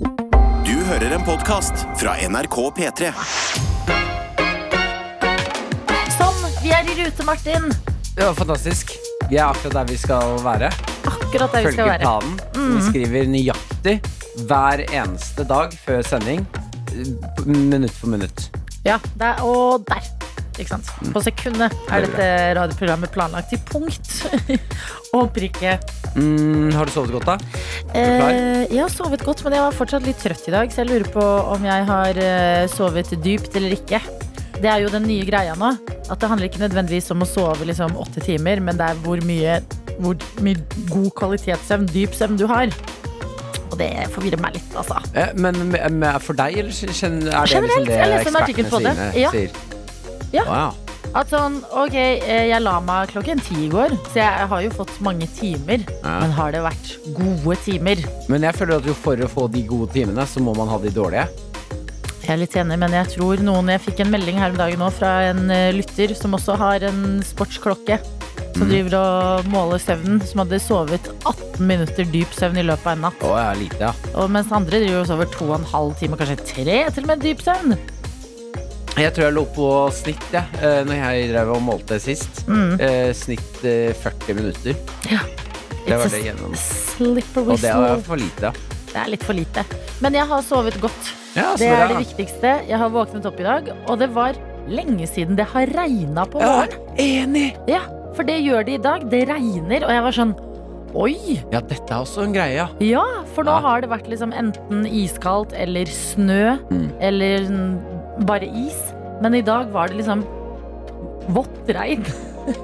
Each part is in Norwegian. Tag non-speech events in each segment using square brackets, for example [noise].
Du hører en podkast fra NRK P3. Sånn, vi er i rute, Martin. Det var fantastisk. Vi er akkurat der vi skal være. Akkurat der vi skal Følger være. planen. Vi skriver nøyaktig hver eneste dag før sending. Minutt for minutt. Ja, der og der. Ikke sant? På sekundet er dette radioprogrammet planlagt til punkt [laughs] og prikke. Mm, har du sovet godt, da? Eh, jeg har sovet godt, men jeg var fortsatt litt trøtt i dag, så jeg lurer på om jeg har eh, sovet dypt eller ikke. Det er jo den nye greia nå. At det handler ikke nødvendigvis om å sove liksom åtte timer, men det er hvor mye, hvor mye god kvalitetssøvn, dyp søvn, du har. Og det forvirrer meg litt, altså. Eh, Men med- med- for deg, eller er det Generelt, liksom det ekspertene Ja. sier? Ja. Wow. At sånn, ok, eh, jeg la meg klokken ti i går, så jeg har jo fått mange timer. Ja. Men har det vært gode timer? Men jeg føler at jo for å få de gode timene, så må man ha de dårlige. Jeg er litt enig, men jeg tror noen Jeg fikk en melding her om dagen nå fra en eh, lytter som også har en sportsklokke. Som driver og måler søvnen. Som hadde sovet 18 minutter dyp søvn i løpet av en natt. Å, er lite, ja. Og mens andre driver og sover to og en halv time, kanskje tre til og med dyp søvn. Jeg tror jeg lå på snitt, ja, når jeg drev og målte sist. Mm. Eh, snitt eh, 40 minutter. Ja. Det var det gjennom. Og det er for lite. Det er litt for lite. Men jeg har sovet godt. ja Det er det viktigste. Jeg har våknet opp i dag, og det var lenge siden det har regna på morgenen. enig! Ja, for det gjør det i dag. Det regner, og jeg var sånn Oi! Ja, dette er også en greie, ja. For nå Ja. har det vært liksom enten iskaldt eller snø Mm. eller bare is. Men i dag var det liksom vått regn. [laughs]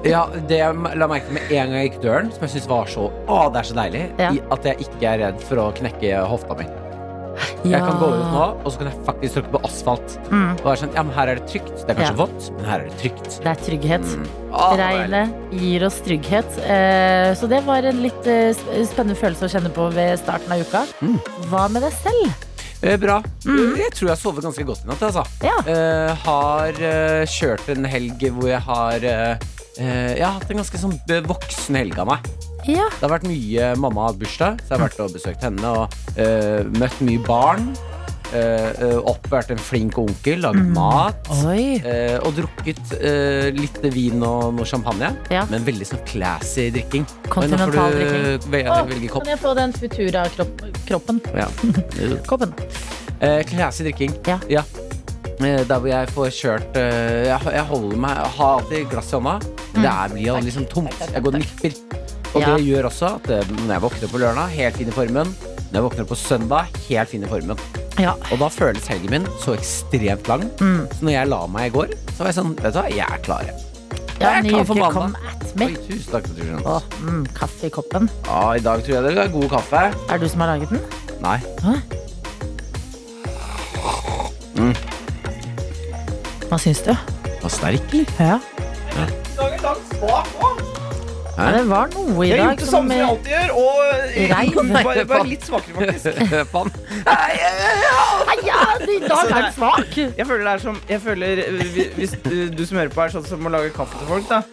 Ja, Det jeg la merke til med en gang jeg gikk døren, som jeg synes var så Å, det er så deilig, Ja. i at jeg ikke er redd for å knekke hofta mi. Jeg kan gå ut nå, og så kan jeg faktisk tråkke på asfalt. Mm, Og være sånn, ja, men her er det trygt. Det er kanskje Ja. vått, men her er det trygt. det er trygghet. Mm. Å, det var deilig. Regnet gir oss trygghet. Eh, Så det var en litt eh, spennende følelse å kjenne på ved starten av uka. Mm. Hva med deg selv? Eh, Bra. Mm. Jeg tror jeg sover ganske godt i natt. Altså. Ja. Uh, har uh, kjørt en helg hvor jeg har eh, eh, Jeg har hatt en ganske sånn voksen helg av meg. Ja. Det har vært mye Mamma har hatt bursdag, så jeg har vært og besøkt henne og eh, møtt mye barn. Uh, opp vært en flink onkel, laget Mm. mat. Eh, og drukket uh, litt vin og noe champagne. Ja. Men veldig sånn classy drikking. Kontinental drikking. ve-. Kan jeg få den Futura-kroppen? Ja. [laughs] Koppen. Classy drikking. Ja. ja. Der hvor jeg får kjørt Jeg, jeg holder meg Jeg har alltid glass i hånda. Mm. det blir liksom tomt. Jeg går og nipper. Og det gjør også at når jeg våkner på lørdag, helt fin i formen. Når jeg våkner på søndag, helt fin i formen. Ja. Og da føles helgen min så ekstremt lang. Mm. Så når jeg la meg i går, så var jeg sånn Vet du hva, jeg er klar. jeg. ja, Jeg er klar for mandag. Oi, tusen takk. Patricia. Å, mm, kaffe i koppen. Ja, I dag tror jeg det er god kaffe. Er det du som har laget den? Nei. Hæ? Hva syns du? Det Var sterk, eller? Ja. Hæ? det var noe i dag. Jeg har gjort det samme som jeg eh, alltid gjør, og eh, [laughs] bare, bare litt svakere, faktisk. [laughs] Faen. Nei, ja, I dag er du svak! Jeg føler det er som jeg føler, eh, Hvis du, du som hører på, er sånn som å lage kaffe til folk, da.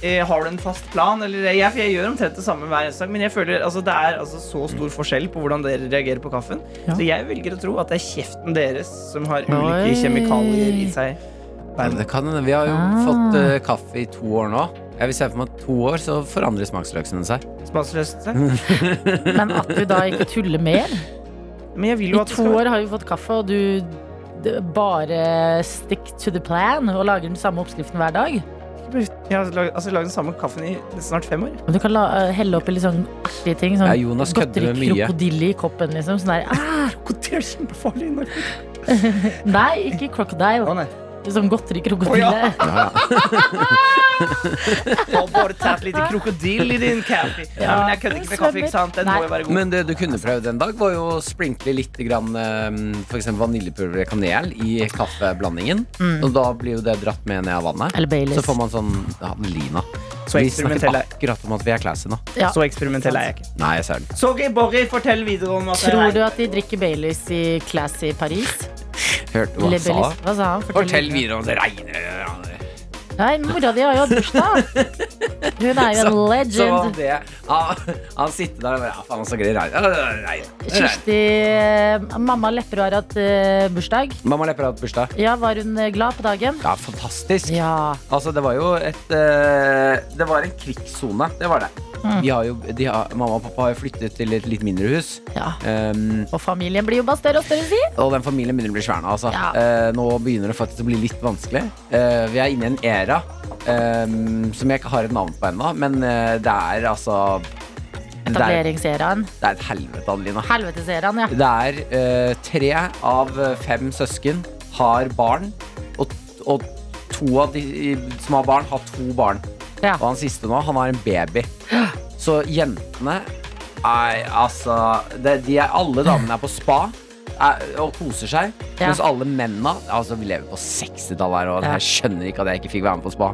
Har du en fast plan? Eller, jeg, jeg gjør omtrent det samme hver eneste dag, men jeg føler altså, det er altså, så stor forskjell på hvordan dere reagerer på kaffen. Ja. Så jeg velger å tro at det er kjeften deres som har Oi. ulike kjemikalier i seg. Ja, det kan hende. Vi har jo Ah. fått uh, kaffe i to år nå. Jeg vil se for meg at to år så forandrer smaksløkene seg. Smaksløst. [laughs] Men at du da ikke tuller mer? Men jeg vil I at det to skal år har vi fått kaffe, og du d- bare stick to the plan og lager den samme oppskriften hver dag. Jeg har lag- altså, lagd den samme kaffen i snart fem år. Men du kan la, eh, helle oppi litt sånn artige ting. Sånn Ja, Jonas kødder med mye. krokodille i koppen, liksom. Sånn der, ah, [laughs] Krokodille er kjempefarlig. [laughs] nei, ikke crocodile. Å, nei. Sånn godterikrokodille. Oh, ja. Ja. Du har bare tatt litt krokodille i din kaffe. Ja, men jeg kødder ikke med kaffe, ikke sant? Den Nei. må jo være god. Men det du kunne prøvd en dag, var jo å sprinkle litt grann, eh, for vaniljepulver eller kanel i kaffeblandingen. Mm. Og da blir jo det dratt med ned av vannet. Eller Baileys. Så får man sånn ja, lina. Så Vi snakker er akkurat om at vi er classy nå. Ja. Så eksperimentell er jeg ikke. Nei, jeg ser den. Sorry, Borry, fortell videre om at Tror du at de drikker Baileys i Classy Paris? Hørte hva han sa? Hva sa han? Fortell videre om det regner. Nei, mora di har jo bursdag. [laughs] Hun er jo en Så var legend. det Han, han sitter der og bare Ja, faen, så gøy. Rein. Kirsti eh, Mamma Lepperød har hatt eh, bursdag. Mamma Lepper har hatt bursdag. Ja, Var hun eh, glad på dagen? Ja, fantastisk. Ja. Altså, det var jo et Det var en krigssone. Det var det. Mm. Vi har jo, de har, mamma og pappa har jo flyttet til et litt mindre hus. ja. Um, Og familien blir jo bare større og større, si. og den familien begynner å bli svær nå. Altså. Ja. uh, nå begynner det faktisk å bli litt vanskelig. Uh, vi er inne i en era um, som jeg ikke har et navn på ennå, men uh, det er altså det er, Etableringseraen. det er et helvete, Adelina. Helveteseraen, ja. Det er eh, tre av fem søsken har barn, og, og to av de som har barn, har to barn. Ja. Og han siste nå, han har en baby. Så jentene Nei, altså det, de er, Alle damene er på spa er, og koser seg. Ja. Mens alle mennene Altså, vi lever på 60-tallet her, og Ja. jeg skjønner ikke at jeg ikke fikk være med på spa.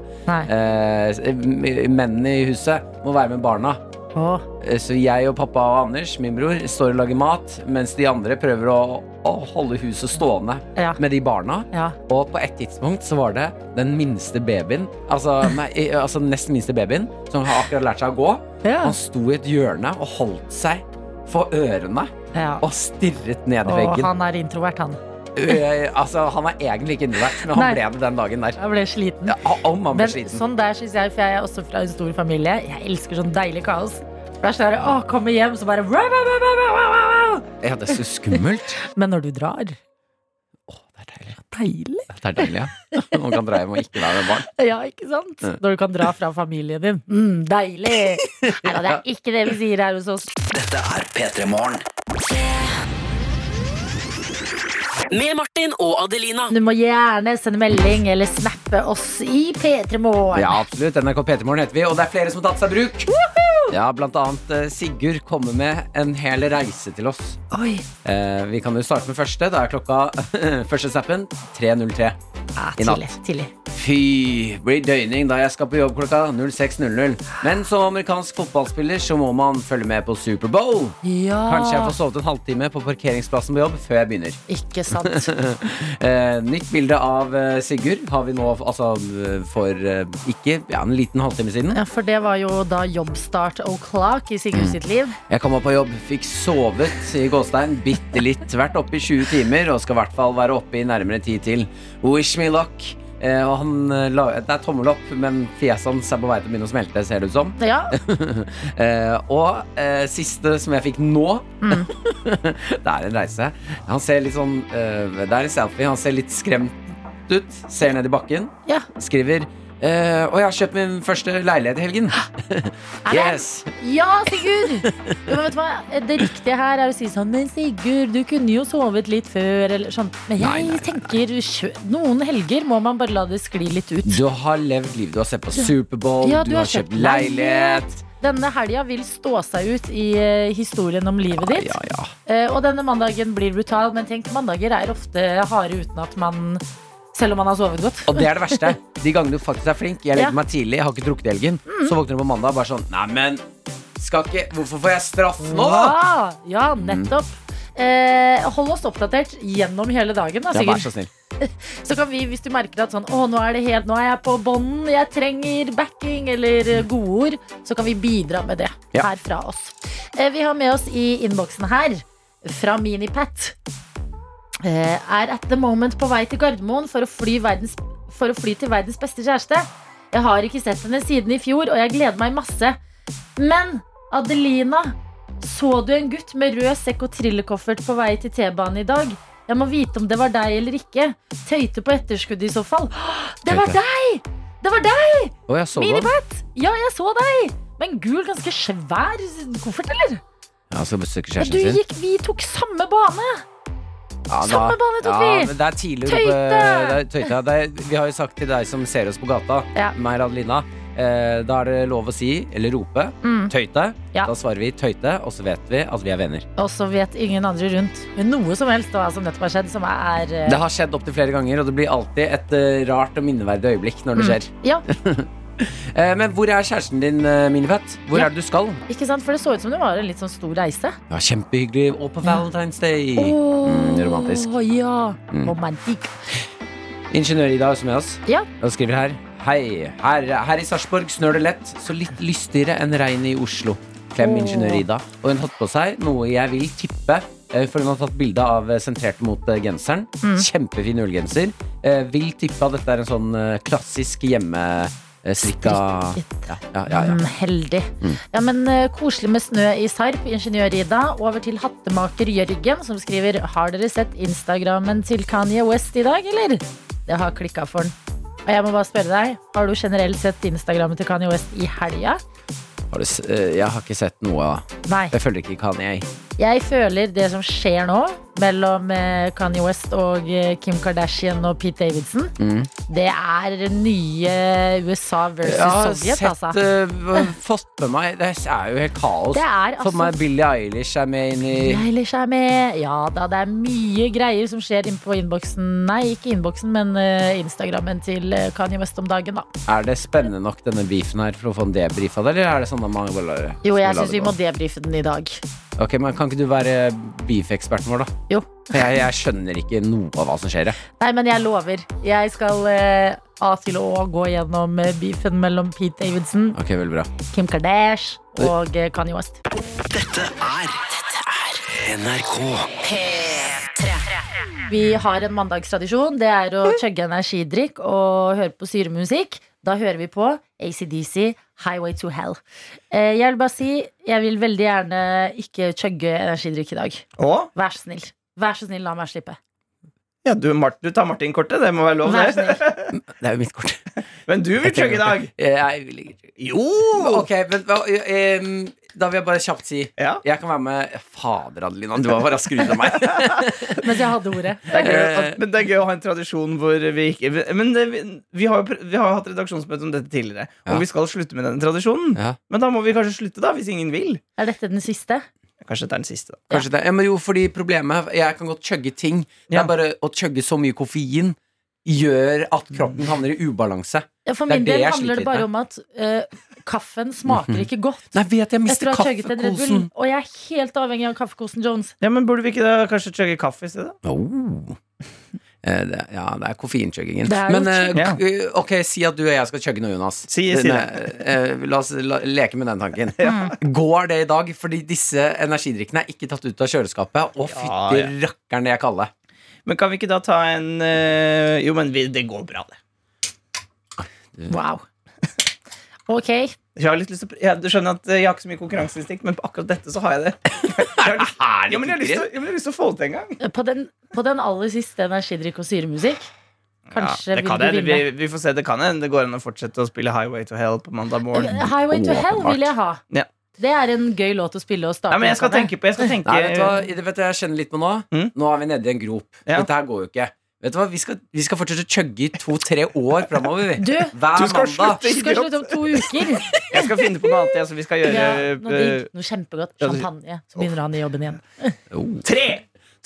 Eh, mennene i huset må være med barna. Åh. Eh, Så jeg og pappa og Anders, min bror, står og lager mat, mens de andre prøver å, å holde huset stående Ja. med de barna. Ja. Og på et tidspunkt så var det den minste babyen, altså, nei, altså den nest minste babyen, som har akkurat lært seg å gå. Ja. Han sto i et hjørne og holdt seg for ørene og stirret ned i veggen. Og han er introvert, han. Eh, altså, han er egentlig ikke introvert, men han Nei. ble det den dagen der. Han ble sliten. Ja, om han ble Men sliten. sånn der synes jeg, for jeg er også fra en stor familie. Jeg elsker sånn deilig kaos. Det er det å, komme hjem, så bare. Ja, det er så skummelt. [laughs] Men når du drar Åh, det er deilig. Deilig. Det er deilig, ja. [laughs] Man kan dra hjem og ikke være med barn. Ja, ikke sant? Når du kan dra fra familien din. Mm, deilig! Nei da, det er ikke det vi sier her hos oss. Dette er P3 Morgen. Med Martin og Adelina. Du må gjerne sende melding eller snappe oss i P3 Morgen. Ja, absolutt. NRK P3morgen heter vi, og det er flere som har tatt seg bruk bruk. Ja, blant annet eh, Sigurd kommer med en hel reise til oss. Oi. Eh, vi kan jo starte med første. Da er klokka [laughs] første snappen 3.03. Ja, I natt. tidlig. tidlig. Fy, blir døgning da jeg skal på jobb klokka 06.00. Men som amerikansk fotballspiller så må man følge med på Superbowl. Ja. Kanskje jeg får sovet en halvtime på parkeringsplassen på jobb før jeg begynner. Ikke sant. [laughs] Eh, nytt bilde av eh, Sigurd har vi nå altså, eh, for ikke ja, en liten halvtime siden. Ja, for det var jo da jobbstart o'clock i Sigurd sitt liv. Jeg kom opp på jobb, fikk sovet i gåstein bitte litt. Vært oppe i 20 timer og skal i hvert fall være oppe i nærmere tid til. Wish me luck. Eh, og han, eh, la, det er tommel opp, men fjeset hans er på vei til å begynne å smelte, ser det ut som. Ja, [laughs] Eh, og eh, siste som jeg fikk nå [laughs] Det er en reise. Han ser litt sånn eh, Det er en selfie. Han ser litt skremt ut. Ser ned i bakken. ja. Skriver eh, Og jeg har kjøpt min første leilighet i helgen. [laughs] Yes. Ja, Sigurd! Jo, du? Det riktige her er å si sånn Men Sigurd, du kunne jo sovet litt før, eller sånn. Men jeg Nei, nei, nei. tenker kjø Noen helger må man bare la det skli litt ut. Du har levd livet. Du har sett på Superbowl, Ja, du, har kjøpt leilighet. Denne helga vil stå seg ut i eh, historien om livet ditt. Ja, ja. uh, og denne mandagen blir brutal, men tenk, mandager er ofte harde uten at man Selv om man har sovet godt. Og det er det verste. De gangene du faktisk er flink. Jeg legger Ja. Mm. meg tidlig, jeg har ikke drukket i helgen. Så våkner du på mandag bare sånn Neimen, skal ikke Hvorfor får jeg straff nå? Ja, ja nettopp. Eh, hold oss oppdatert gjennom hele dagen. Da, Ja, vær så snill. [laughs] Så kan vi, hvis du merker at sånn, nå er det helt, nå er jeg på bånden, jeg trenger backing eller godord, så kan vi bidra med det Ja. her fra oss. Eh, vi har med oss i innboksen her, fra Minipat, er at the moment på vei til Gardermoen for å fly, verdens, for å fly til verdens beste kjæreste. Jeg har ikke sett henne siden i fjor, og jeg gleder meg masse. Men Adelina, så du en gutt med rød sekk og trillekoffert på vei til T-banen i dag? Jeg må vite om det var deg eller ikke. Tøyte på etterskudd i så fall. Det var deg! Det var deg! Så den. Minipat! Ja, jeg så deg! Med en gul, ganske svær koffert, eller? Ja, skal besøke kjæresten sin. gikk, vi tok samme bane! Ja, samme bane tok ja, vi. men Det er tidlig å rope det er Tøyte. Det er, vi har jo sagt til deg som ser oss på gata, Ja. meg og Adelina, eh, da er det lov å si, eller rope, Mm. tøyte. Ja. Da svarer vi tøyte, og så vet vi at vi er venner. Og så vet ingen andre rundt noe som helst hva som nettopp har skjedd, som er eh, Det har skjedd opptil flere ganger, og det blir alltid et eh, rart og minneverdig øyeblikk når det Mm. Ja, Eh, [laughs] men hvor er kjæresten din, Minifett? Hvor Ja. er det du skal? ikke sant? For det så ut som det var en litt sånn stor reise. Ja, Kjempehyggelig. Og på Valentine's Day. Åh, Mm, romantisk. Ja, Mm. romantikk. Ingeniør Ida er også med oss Ja. og skriver her Hei. Her, her i Sarpsborg snør det lett, så litt lystigere enn regnet i Oslo. Klem oh. ingeniør Ida. Og hun har tatt på seg noe jeg vil tippe, eh, for hun har tatt bilde av eh, sentrert mot genseren. genseren. Kjempefin ullgenser. Eh, Vil tippe at dette er en sånn eh, klassisk hjemmestrikka Strikket. ja, ja, ja, ja. Mm, heldig. Ja, men eh, Koselig med snø i Sarp, ingeniør-Ida. Over til hattemaker Jørgen, som skriver Har dere sett Instagrammen til Kanye West i dag, eller? Det har klikka for den. Og jeg må bare spørre deg, Har du generelt sett Instagrammen til Kanye West i helga? Har du, s- eh, jeg har ikke sett noe. Nei. Jeg følger ikke Kanye. Jeg føler det som skjer nå mellom eh, Kanye West og eh, Kim Kardashian og Pete Davidson, Mm. det er nye USA versus Jeg Sovjet, sett, altså. eh, fått med meg Det er jo helt kaos. Det er Fått med altså meg Billie Eilish er med inn i Eilish er med. Ja da, det er mye greier som skjer inn på innboksen Nei, ikke innboksen, men uh, Instagrammen til Kanye West om dagen, da. Er det spennende nok, denne beefen her, for å få en debrief av det, eller er det sånn at man bare Jo, jeg syns vi må debrife den i dag. Ok, men Kan ikke du være beef-eksperten vår, da? Jo. For jeg, jeg skjønner ikke noe av hva som skjer. Jeg. Nei, men jeg lover. Jeg skal eh, A til Å gå gjennom eh, beefen mellom Pete Davidson, Ok, veldig bra. Kim Kardashian og eh, Kanye West. Dette er Dette er NRK. Vi har en mandagstradisjon. Det er å chugge energidrikk og høre på syremusikk. Da hører vi på ACDC, Highway to Hell. Eh, jeg vil bare si, jeg vil veldig gjerne ikke chugge energidrikk i dag. Og Vær så snill. Vær så snill, la meg slippe. ja, du, Mart, du tar Martin-kortet. Det må være lov, Vær så det. snill. Det er jo mitt kort. Men du vil chugge i dag. Jeg vil ikke Jo! Ok, men hva- em, Da vil jeg bare kjapt si Ja. Jeg kan være med Fader, Adelina, du var bare ut av meg. [laughs] Mens jeg hadde ordet. Det er gøy, Eh. at, men det er gøy å ha en tradisjon hvor vi ikke Men det, vi, vi, har jo, pr- vi har jo hatt redaksjonsmøte om dette tidligere. Ja. Og vi skal slutte med denne tradisjonen. Ja. Men da må vi kanskje slutte, da, hvis ingen vil. Er dette den siste? Kanskje dette er den siste. da Kanskje det. Ja, men jo, fordi problemet Jeg kan godt chugge ting. Det Ja. er bare å chugge så mye koffein gjør at kroppen havner i ubalanse. Ja, For min del handler det bare om at uh, kaffen smaker ikke godt. Nei, vet jeg mister kaffekosen. Og jeg er helt avhengig av kaffekosen Jones. Ja, men Burde vi ikke da kanskje chugge kaffe i stedet? Oh. Eh, det, ja, det er koffeinchuggingen. Det Men uh, ok, si at du og jeg skal chugge noe, Jonas. Si- si det eh, la oss la, leke med den tanken. Går det i dag? Fordi disse energidrikkene er ikke tatt ut av kjøleskapet. Å, Ja, fytti ja. rakkeren, det er kalde. Men kan vi ikke da ta en eh, Jo, men vi, det går bra, det. Wow. [laughs] Ok. Jeg har litt lyst til jeg, Du skjønner at eh, jeg har ikke så mye konkurranseinstinkt, men på akkurat dette så har jeg det. [laughs] Jeg har lyst, ja, men jeg har lyst, til, jeg har lyst til å få det til en gang. På den, på den aller siste energidrikk og syremusikk Kanskje Ja, det kan vil du vinne? vi, vi får se. Det kan hende det går an å fortsette å spille Highway to Hell på mandag morgen. Highway to Hell vil jeg ha. Ja. Det er en gøy låt å spille og starte Ja, men jeg skal tenke på Jeg skal tenke Nei, vet du hva vet du, hva jeg kjenner litt på nå? Mm. Nå er vi nede i en grop. Ja. Dette her går jo ikke. Vet du hva, Vi skal, vi skal fortsette å chugge i to-tre år framover. Du, Hver Du skal mandag. slutte vi skal slutte om to uker. [laughs] Jeg skal finne på noe annet. Jeg, så vi skal gjøre Ja, noe eh, digg, noe kjempegodt. Champagne. Så begynner han i jobben igjen. Oh. Tre,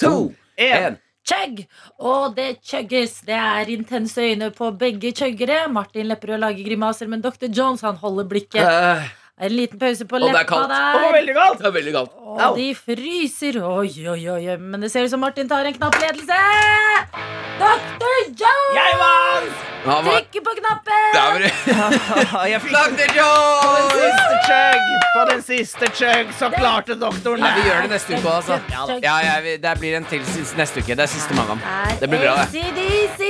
to, én. En. Chugg! Og det chugges. Det er intense øyne på begge chuggere. Martin Lepperød lager grimaser, men Dr. Jones han holder blikket. Eh, En liten pause på Og det er leppa kaldt. Og der. veldig kaldt! det er veldig kaldt. Og de fryser. Oi, oi, oi. Men det ser ut som Martin tar en knapp ledelse. Dr. Jones Jeg vant! Ja, trykker på knappen. Der var. [laughs] Jeg fikk Dr. på den Jones! siste chug! På den siste chug så klarte doktoren Nei, vi gjør det neste uke òg, altså. Ja, ja, vi, det blir en til neste uke. Det er siste mandag. Det blir bra, det. ACDC.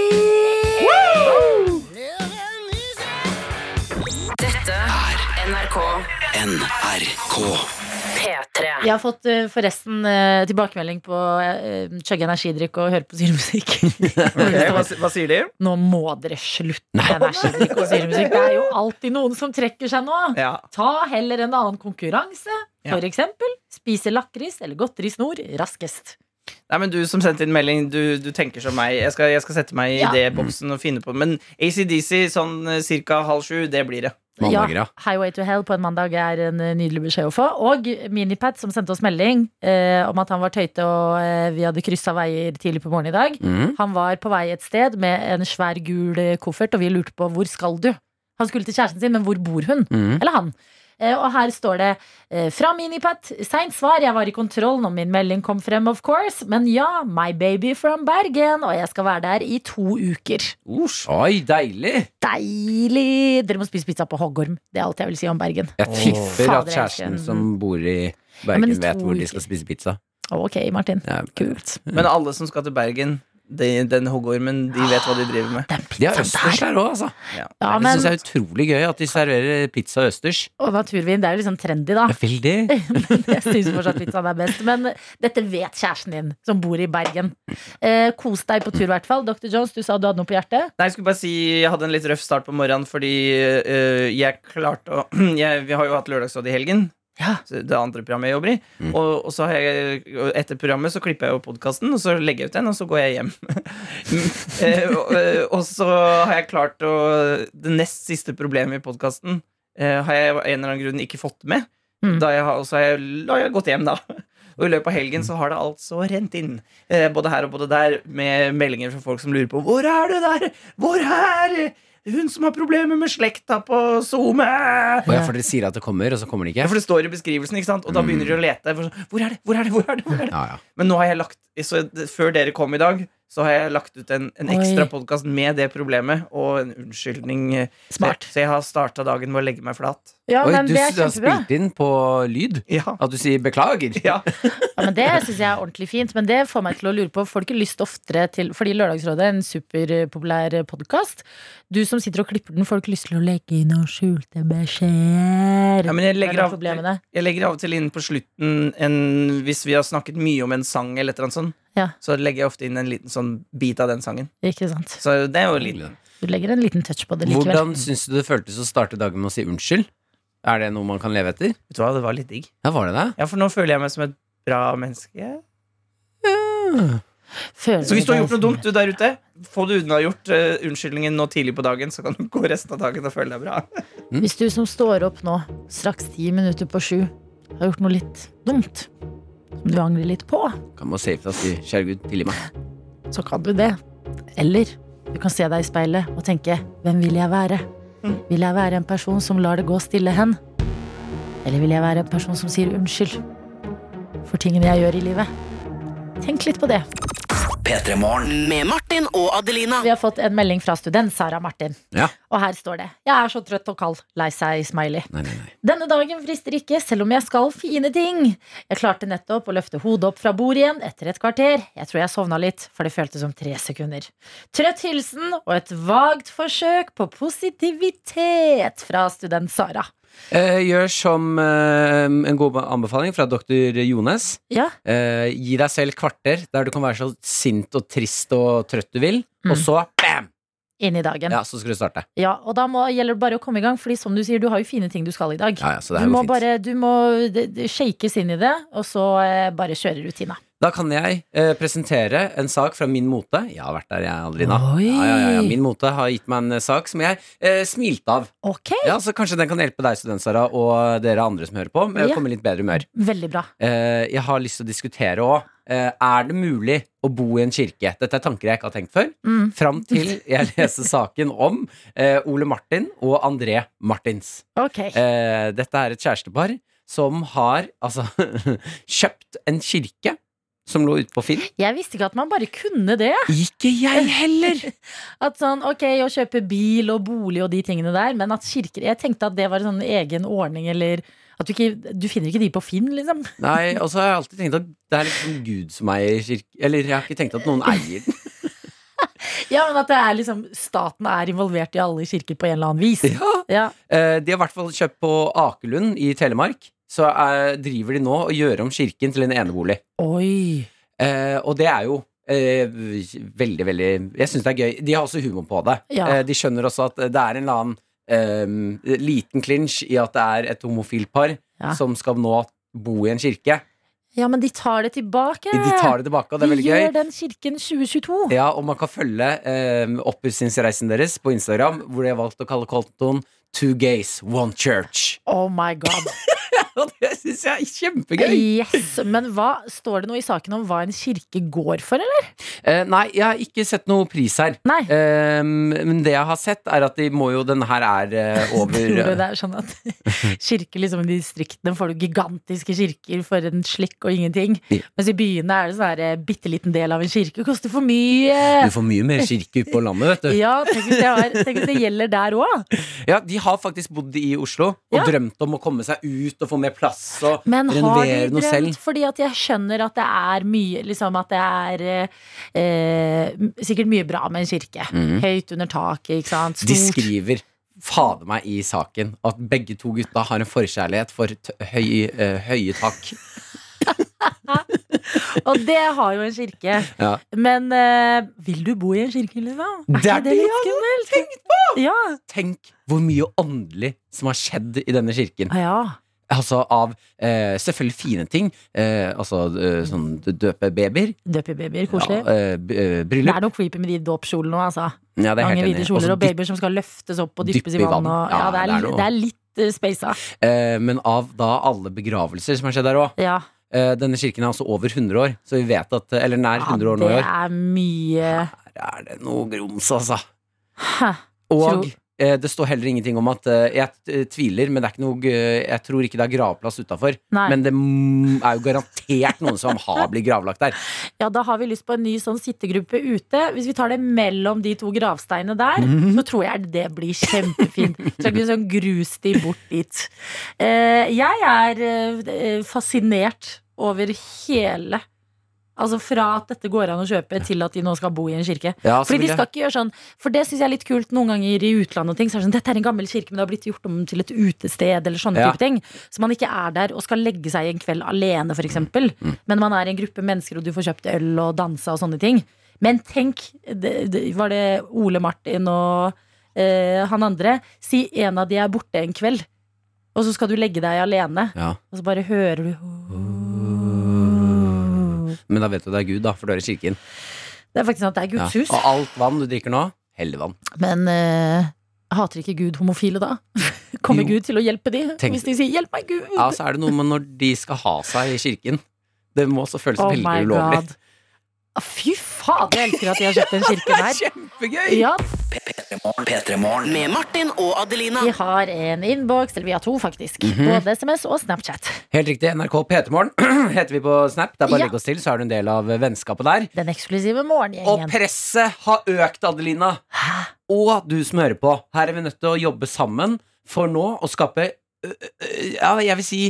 Dette er NRK NRK. P3. Jeg har fått eh, forresten eh, tilbakemelding på uh, chugge energidrikk og høre på syremusikk. [laughs] okay, hva, hva sier de? Nå må dere slutte med energidrikk og syremusikk. Det er jo alltid noen som trekker seg nå. Ja. Ta heller en annen konkurranse. Ja. For eksempel spise lakris eller godterisnor raskest. Nei, men Du som sendte inn melding, du, du tenker som meg. Jeg skal, jeg skal sette meg i Ja. idéboksen og finne på Men ACDC sånn ca. halv sju, det blir det. Mandager, ja. Highway to Hell på en mandag er en eh, nydelig beskjed å få. Og Minipat som sendte oss melding eh, om at han var tøyte og eh, vi hadde kryssa veier tidlig på morgenen i dag. Mm. Han var på vei et sted med en svær gul eh, koffert, og vi lurte på hvor skal du? Han skulle til kjæresten sin, men hvor bor hun? Mm. Eller han. Eh, Og her står det eh, fra Minipat. Seint svar, jeg var i kontroll når min melding kom frem, of course. Men ja, my baby from Bergen, og jeg skal være der i to uker. Oi, deilig! Deilig! Dere må spise pizza på Hoggorm. Det er alt jeg vil si om Bergen. Jeg tipper at kjæresten som bor i Bergen, ja, vet hvor de skal spise pizza. Ok, Martin. Ja, Kult. Men alle som skal til Bergen, de, den hoggormen, de vet hva de driver med. Den De har pizzaen østers der. der òg, altså. Ja. Ja, det men, syns jeg er utrolig gøy at de serverer pizza østers. og naturvin, det er jo sånn trendy, da. Det er Veldig. [laughs] Jeg syns fortsatt pizzaen er best. Men dette vet kjæresten din, som bor i Bergen. Eh, kos deg på tur, i hvert fall. Dr. Jones, du sa du hadde noe på hjertet. Nei, jeg skulle bare si Jeg hadde en litt røff start på morgenen fordi eh, jeg klarte å [clears throat] jeg, Vi har jo hatt lørdagsråd i helgen. Ja. Det andre programmet jeg jobber i. Mm. Og, og så har jeg, etter programmet så klipper jeg jo podkasten, og så legger jeg ut den, og så går jeg hjem. [laughs] Eh, og, eh, og så har jeg klart å Det nest siste problemet i podkasten har jeg av en eller annen grunn ikke fått med. Mm. Da jeg har, og så har jeg, da har jeg gått hjem, da. Og i løpet av helgen så har det altså rent inn, eh, både her og både der, med meldinger fra folk som lurer på Hvor er du der? Hvor er hun som har problemer med slekta på SoMe? Ja, for dere sier at det kommer, og så kommer det Ja, for det står i beskrivelsen, ikke sant? og da begynner de å lete. Sånn, Hvor er det? Hvor er det? Hvor er det? Hvor er det? Ja, ja. Men nå har jeg lagt så Før dere kom i dag, så har jeg lagt ut en, en ekstra podkast med det problemet og en unnskyldning. eh, Smart. Så, jeg har starta dagen med å legge meg flat. Ja, Oi, men du det er s- har spilt inn på lyd? Ja. At du sier beklager? ja. [laughs] Ja, men Det syns jeg er ordentlig fint. Men det får meg til å lure på Får du ikke lyst oftere til Fordi Lørdagsrådet er en superpopulær podkast. Du som sitter og klipper den, får du ikke lyst til å legge inn noen skjulte beskjeder? Ja, men jeg legger er av- Jeg legger av og til inn på slutten en, Hvis vi har snakket mye om en sang, eller et eller annet sånt, Ja. så legger jeg ofte inn en liten sånn bit av den sangen. Ikke sant? Så det er jo litt Du legger en liten touch på det likevel. Hvordan syns du det føltes å starte dagen med å si unnskyld? Er det noe man kan leve etter? Vet du hva, det var litt digg. Ja, var det det? Ja, for nå føler jeg meg som et bra menneske. Føler Så hvis du har gjort noe dumt, du der ute, få det unnagjort uh, unnskyldningen nå tidlig på dagen, så kan du gå resten av dagen og føle deg bra. Hvis du som står opp nå, straks ti minutter på sju, har gjort noe litt dumt, som du angrer litt på, Kan man safe da si 'kjære Gud, tilgi meg'? så kan du det. Eller du kan se deg i speilet og tenke 'Hvem vil jeg være?' Vil jeg være en person som lar det gå stille hen? Eller vil jeg være en person som sier unnskyld for tingene jeg gjør i livet? Tenk litt på det. Med Martin og Adelina. Vi har fått en melding fra student Sara Martin. Ja. Og her står det 'Jeg er så trøtt og kald'. Lei seg, smiley. Nei, nei, nei. Denne dagen frister ikke, selv om jeg skal fine ting. Jeg klarte nettopp å løfte hodet opp fra bordet igjen etter et kvarter. Jeg tror jeg sovna litt, for det føltes som tre sekunder. Trøtt hilsen og et vagt forsøk på positivitet fra student Sara. Eh, gjør som eh, en god anbefaling fra doktor Jones. Ja, Eh, gi deg selv kvarter der du kan være så sint og trist og trøtt du vil, Mm. og så bam! inn i dagen. Ja, så skal du starte. Ja, og da må, gjelder det bare å komme i gang, Fordi som du sier, du har jo fine ting du skal i dag. Ja, ja, Du må bare du må shakes inn i det, og så eh, bare kjøre rutina. Da kan jeg eh, presentere en sak fra Min Mote. Jeg har vært der, jeg, Adelina. Ja, ja, ja, ja. Min Mote har gitt meg en eh, sak som jeg eh, smilte av. Ok, Ja, Så kanskje den kan hjelpe deg, student Sara, og dere andre som hører på, med Ja. å komme i litt bedre humør. veldig bra. Eh, jeg har lyst til å diskutere òg. er det mulig å bo i en kirke? Dette er tanker jeg ikke har tenkt før. Mm. Fram til jeg [laughs] leser saken om eh, Ole Martin og André Martins. Ok. Eh, dette er et kjærestepar som har altså [laughs] kjøpt en kirke som lå ute på Finn. Jeg visste ikke at man bare kunne det. Ikke jeg heller! [laughs] At sånn, ok, å kjøpe bil og bolig og de tingene der, men at kirker Jeg tenkte at det var en sånn egen ordning, eller at du ikke Du finner ikke de på Finn, liksom. [laughs] Nei, og så har jeg alltid tenkt at det er liksom Gud som eier kirke Eller jeg har ikke tenkt at noen eier den. [laughs] Ja, men at det er liksom staten er involvert i alle kirker på en eller annen vis. Ja. Ja. Eh, de har i hvert fall kjøpt på Akerlund i Telemark. Så er, driver de nå og gjør om kirken til en enebolig. Oi. Eh, og det er jo eh, veldig, veldig Jeg syns det er gøy. De har også humor på det. Ja. Eh, de skjønner også at det er en eller annen eh, liten clinch i at det er et homofilt par Ja. som skal nå bo i en kirke. Ja, men de tar det tilbake. De tar det tilbake, og det er De veldig gøy. De gjør den kirken 2022. Ja, og man kan følge eh, oppussingsreisen deres på Instagram, hvor de har valgt å kalle kontoen Two Gays, One Church. Oh my god. [laughs] [laughs] Og det syns jeg er kjempegøy. Yes, Men hva, står det noe i saken om hva en kirke går for, eller? Eh, nei, jeg har ikke sett noe pris her. Nei. Eh, men det jeg har sett, er at de må jo Denne her er eh, [laughs] over Tror du det er sånn at [laughs] kirker liksom i distriktene får du gigantiske kirker for en slikk og ingenting? Ja. Mens i byene er det sånn her eh, bitte liten del av en kirke koster for mye. Du får mye mer kirke ute på landet, vet du. Ja, tenk hvis det, har, tenk hvis det gjelder der òg. Ja, De har faktisk bodd i Oslo og Ja. drømt om å komme seg ut og få mer plass og Men renovere noe selv. drømt? Fordi at jeg skjønner at det er mye Liksom at det er eh, sikkert mye bra med en kirke. Høyt under taket, ikke sant. Stort. De skriver fader meg i saken at begge to gutta har en forkjærlighet for høy, eh, høye tak. [laughs] Og det har jo en kirke. Ja. Men uh, vil du bo i en kirke, liksom? Er Det er det det jeg har tenkt på! Ja. Tenk hvor mye åndelig som har skjedd i denne kirken. ja. Altså av eh, selvfølgelig fine ting. Eh, altså eh, sånn døpe babyer. Døpe babyer, Ja, koselig. eh, b- eh, Det er noe creepy med de dåpskjolene òg, altså. Ja, det er Mange hvite kjoler og babyer som skal løftes opp og dyppes i i vann. Og, ja, Ja, det, er, det er det er litt speisa. Eh, men av da alle begravelser som har skjedd der òg Ja, eh, Denne kirken er altså over 100 år, så vi vet at Eller nær ja 100 år nå det i år. er mye Her er det noe grums, altså. Hæ. Og Tro- eh, det står heller ingenting om at eh, Jeg eh, tviler, men er noe eh, Jeg tror ikke det er gravplass utafor. Men det mm, er jo garantert noen som har blitt gravlagt der. [laughs] Ja, da har vi lyst på en ny sånn sittegruppe ute. Hvis vi tar det mellom de to gravsteinene der, Mhm. så tror jeg det blir kjempefint. Så det blir sånn grussti bort dit. Eh, jeg er eh, fascinert over hele Altså fra at dette går an å kjøpe, til at de nå skal bo i en kirke. Ja, Fordi de skal ikke gjøre sånn For det syns jeg er litt kult noen ganger i utlandet. og ting, så er det sånn, Dette er en gammel kirke, men det har blitt gjort om til et utested. Eller sånne Ja. type ting Så man ikke er der og skal legge seg en kveld alene, f.eks. Mm. Men man er en gruppe mennesker, og du får kjøpt øl og dansa og sånne ting. Men tenk, det, det, var det Ole Martin og eh, han andre? Si en av de er borte en kveld, og så skal du legge deg alene, Ja. og så bare hører du Men da vet du det er Gud, da, for du er i kirken. Det er faktisk at det er. Guds hus. Og alt vann du drikker nå, helligvann. Men eh, hater ikke Gud homofile da? [laughs] Kommer Jo. Gud til å hjelpe de Tenk- hvis de sier 'hjelp meg, Gud'? Ja, så er det noe med når de skal ha seg i kirken. Det må også føles oh veldig ulovlig. god. Ah, Fy faen, jeg elsker at de har kjøpt den kirken her. [laughs] Kjempegøy! Ja, P3morgen. Med Martin og Adelina. vi har en innboks, eller vi har to faktisk. Mhm. Både SMS og Snapchat. Helt riktig. NRK P3morgen [clears throat] heter vi på Snap. Det er bare å Ja. legge oss til, så er du en del av vennskapet der. Den eksklusive Og presset har økt, Adelina. Hæ? Og du som hører på. Her er vi nødt til å jobbe sammen for nå å skape ja, jeg vil si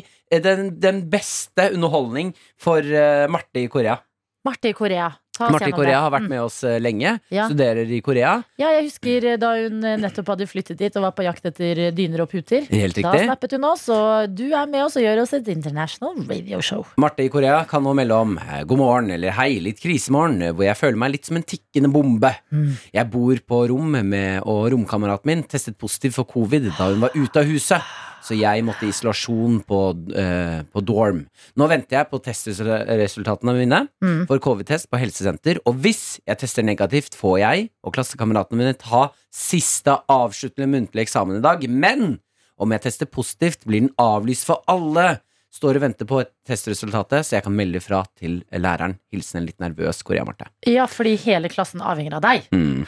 den, den beste underholdning for Marte i Korea. Marte i Korea. Marte i Korea har vært Mm. med oss eh, lenge. Ja. Studerer i Korea. Ja, jeg husker eh, da hun eh, nettopp hadde flyttet dit og var på jakt etter dyner og puter. Helt Da snappet hun oss, og du er med oss og gjør oss et international radio show. Marte i Korea kan nå melde om god morgen eller hei, litt krisemorgen, hvor jeg føler meg litt som en tikkende bombe. Mm. Jeg bor på rom med, og romkameraten min testet positiv for covid da hun var ute av huset. Så jeg måtte i isolasjon på, uh, på dorm. Nå venter jeg på testresultatene mine Mm. for covid-test på helsesenter. Og hvis jeg tester negativt, får jeg og klassekameratene mine ta siste avsluttende muntlige eksamen i dag. Men om jeg tester positivt, blir den avlyst for alle. Står og venter på et testresultatet, så jeg kan melde fra til læreren. Hilsen en litt nervøs Korea-Marte. Ja, fordi hele klassen avhenger av deg. Mm.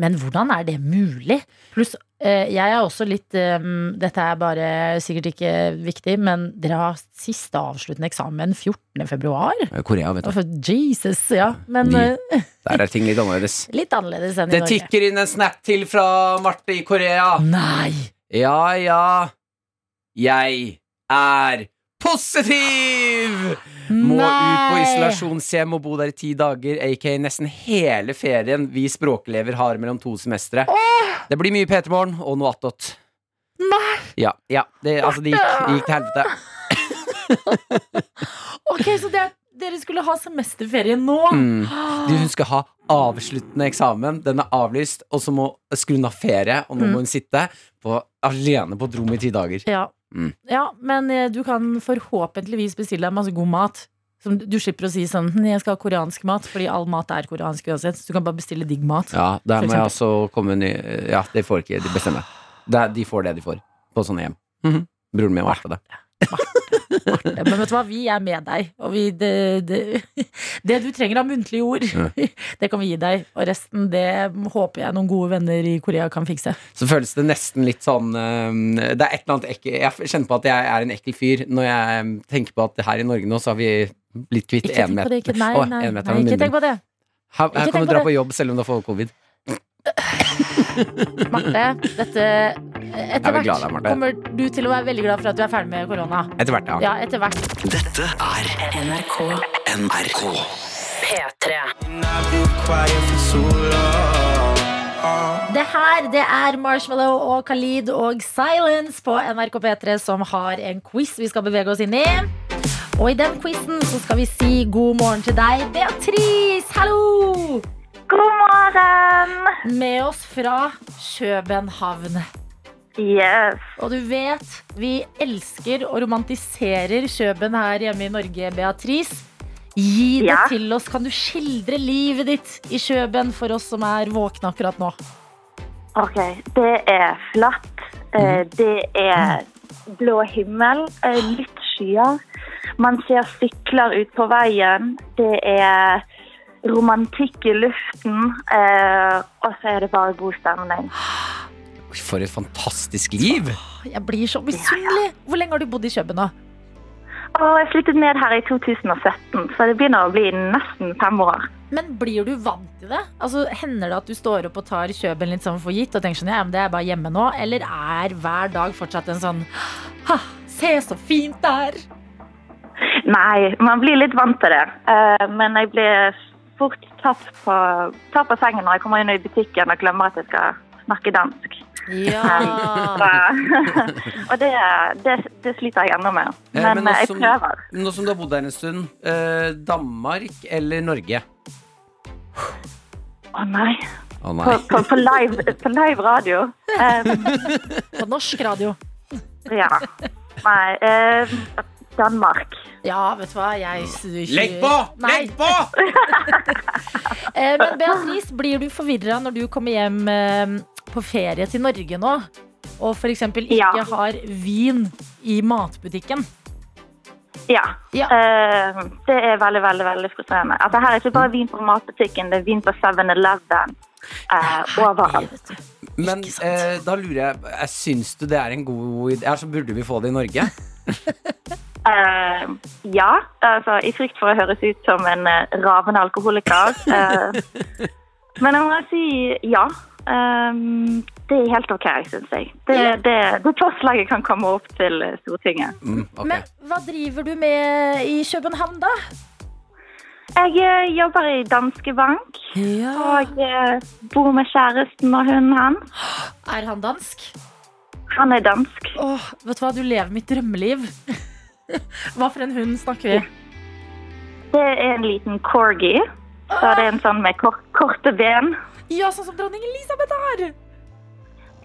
Men hvordan er det mulig? Pluss, eh, jeg er også litt eh, Dette er bare sikkert ikke viktig, men dere har siste avsluttende eksamen 14. februar? Korea, vet du. For Jesus, ja. Men De- eh, [laughs] Der er ting litt annerledes. litt annerledes enn i Det Norge. tikker inn en snap til fra Marte i Korea. Nei! Ja, ja. Jeg er positiv! Må ut på isolasjonshjem og bo der i ti dager, aka nesten hele ferien vi språkelever har mellom to semestre. Det blir mye P3 Morgen og noe attåt. Nei! Ja, ja. Det, altså, det gikk, det gikk til helvete. [laughs] Ok, så det er, dere skulle ha semesterferie nå? Mm. Hun skal ha avsluttende eksamen. Den er avlyst, og så må hun ha ferie, og nå Mm. må hun sitte på, alene på et rom i ti dager. Ja. Mm. ja, men eh, du kan forhåpentligvis bestille deg masse god mat. Som du- slipper å si sånn «Hm, 'Jeg skal ha koreansk mat', fordi all mat er koreansk uansett. Så du kan bare bestille digg mat. Ja, der må jeg altså komme ny Ja, det får ikke de bestemme. De får det de får på sånne hjem. Mhm. Broren min var på det. Marte. Men vet du hva, vi er med deg. Og vi, det, det, det du trenger av muntlige ord, [laughs] det kan vi gi deg. Og resten, det håper jeg noen gode venner i Korea kan fikse. Så føles det nesten litt sånn eh, Det er et eller annet ekkel Jeg kjenner på at jeg er en ekkel fyr når jeg eh, tenker på at her i Norge nå så har vi blitt kvitt. Ikke, nei, nei, nei, ikke tenk på det. Her, her kan du dra det. på jobb selv om du har fått covid. Marte, dette Etter er glad da, kommer du til å være veldig glad for at du er ferdig med korona. Etter hvert, ja. Ja, etter hvert. Dette er NRK NRK. P3. Det her det er Marshmallow og Khalid og Silence på NRK P3 som har en quiz vi skal bevege oss inn i. Og i den quizen så skal vi si god morgen til deg, Beatrice. Hallo! God morgen! Med oss fra København. Yes. Og du vet, vi elsker og romantiserer Kjøben her hjemme i Norge, Beatrice. Gi det Ja. til oss. Kan du skildre livet ditt i Kjøben for oss som er våkne akkurat nå? OK. Det er flatt. Eh, Det er blå himmel. eh, Litt skyer. Man ser sykler ut på veien. Det er romantikk i luften. eh, Og så er det bare god stemning. For et fantastisk liv! Jeg blir så misunnelig. Hvor lenge har du bodd i Kjøben nå? Og jeg flyttet ned her i 2017, så det begynner å bli nesten fem år. Men blir du vant til det? Altså, Hender det at du står opp og tar Kjøben litt sånn for gitt og tenker sånn, ja, men det er bare hjemme nå? Eller er hver dag fortsatt en sånn ha, Se så fint det er! Nei, man blir litt vant til det. Eh, Men jeg blir fort tatt på, tatt på sengen når jeg kommer inn i butikken og glemmer at jeg skal snakke dansk. Ja. [laughs] [laughs] Og det, det, det sliter jeg ennå med. Eh, Men, ja, men jeg som- prøver. Nå som du har bodd der en stund, eh, Danmark eller Norge? Å nei. Å nei. på, på, live, på live radio. [laughs] Um, På norsk radio. ja. Nei. eh, Danmark. Ja, vet du hva, jeg Legg på! Nei. Legg på! [laughs] Eh, Men Beatrice, blir du forvirra når du kommer hjem eh, på ferie til Norge nå, og f.eks. ikke Ja. har vin i matbutikken? Ja. Ja. Uh, det er veldig, veldig veldig frustrerende. Altså, her er ikke bare vin på matbutikken, det er vin på 7-Eleven. Uh, overalt. Men uh, eh, da lurer jeg, jeg Syns du det er en god idé? Altså, burde vi få det i Norge? [laughs] Eh, ja, altså i frykt for å høres ut som en uh, ravende alkoholiker. Uh, [laughs] men jeg må si ja. Um, det er helt OK, syns jeg. Det, Ja. det, det forslaget kan komme opp til Stortinget. Mm, okay. Men hva driver du med i København, da? Jeg jobber i Danske Bank og eh, bor med kjæresten og hunden hans. [gasps] Er han dansk? Han er dansk. Åh, vet du hva, du lever mitt drømmeliv. [laughs] Hva for en hund snakker vi? Det er en liten corgi. Så det er en sånn med kor korte ben. Ja, sånn som dronning Elisabeth har!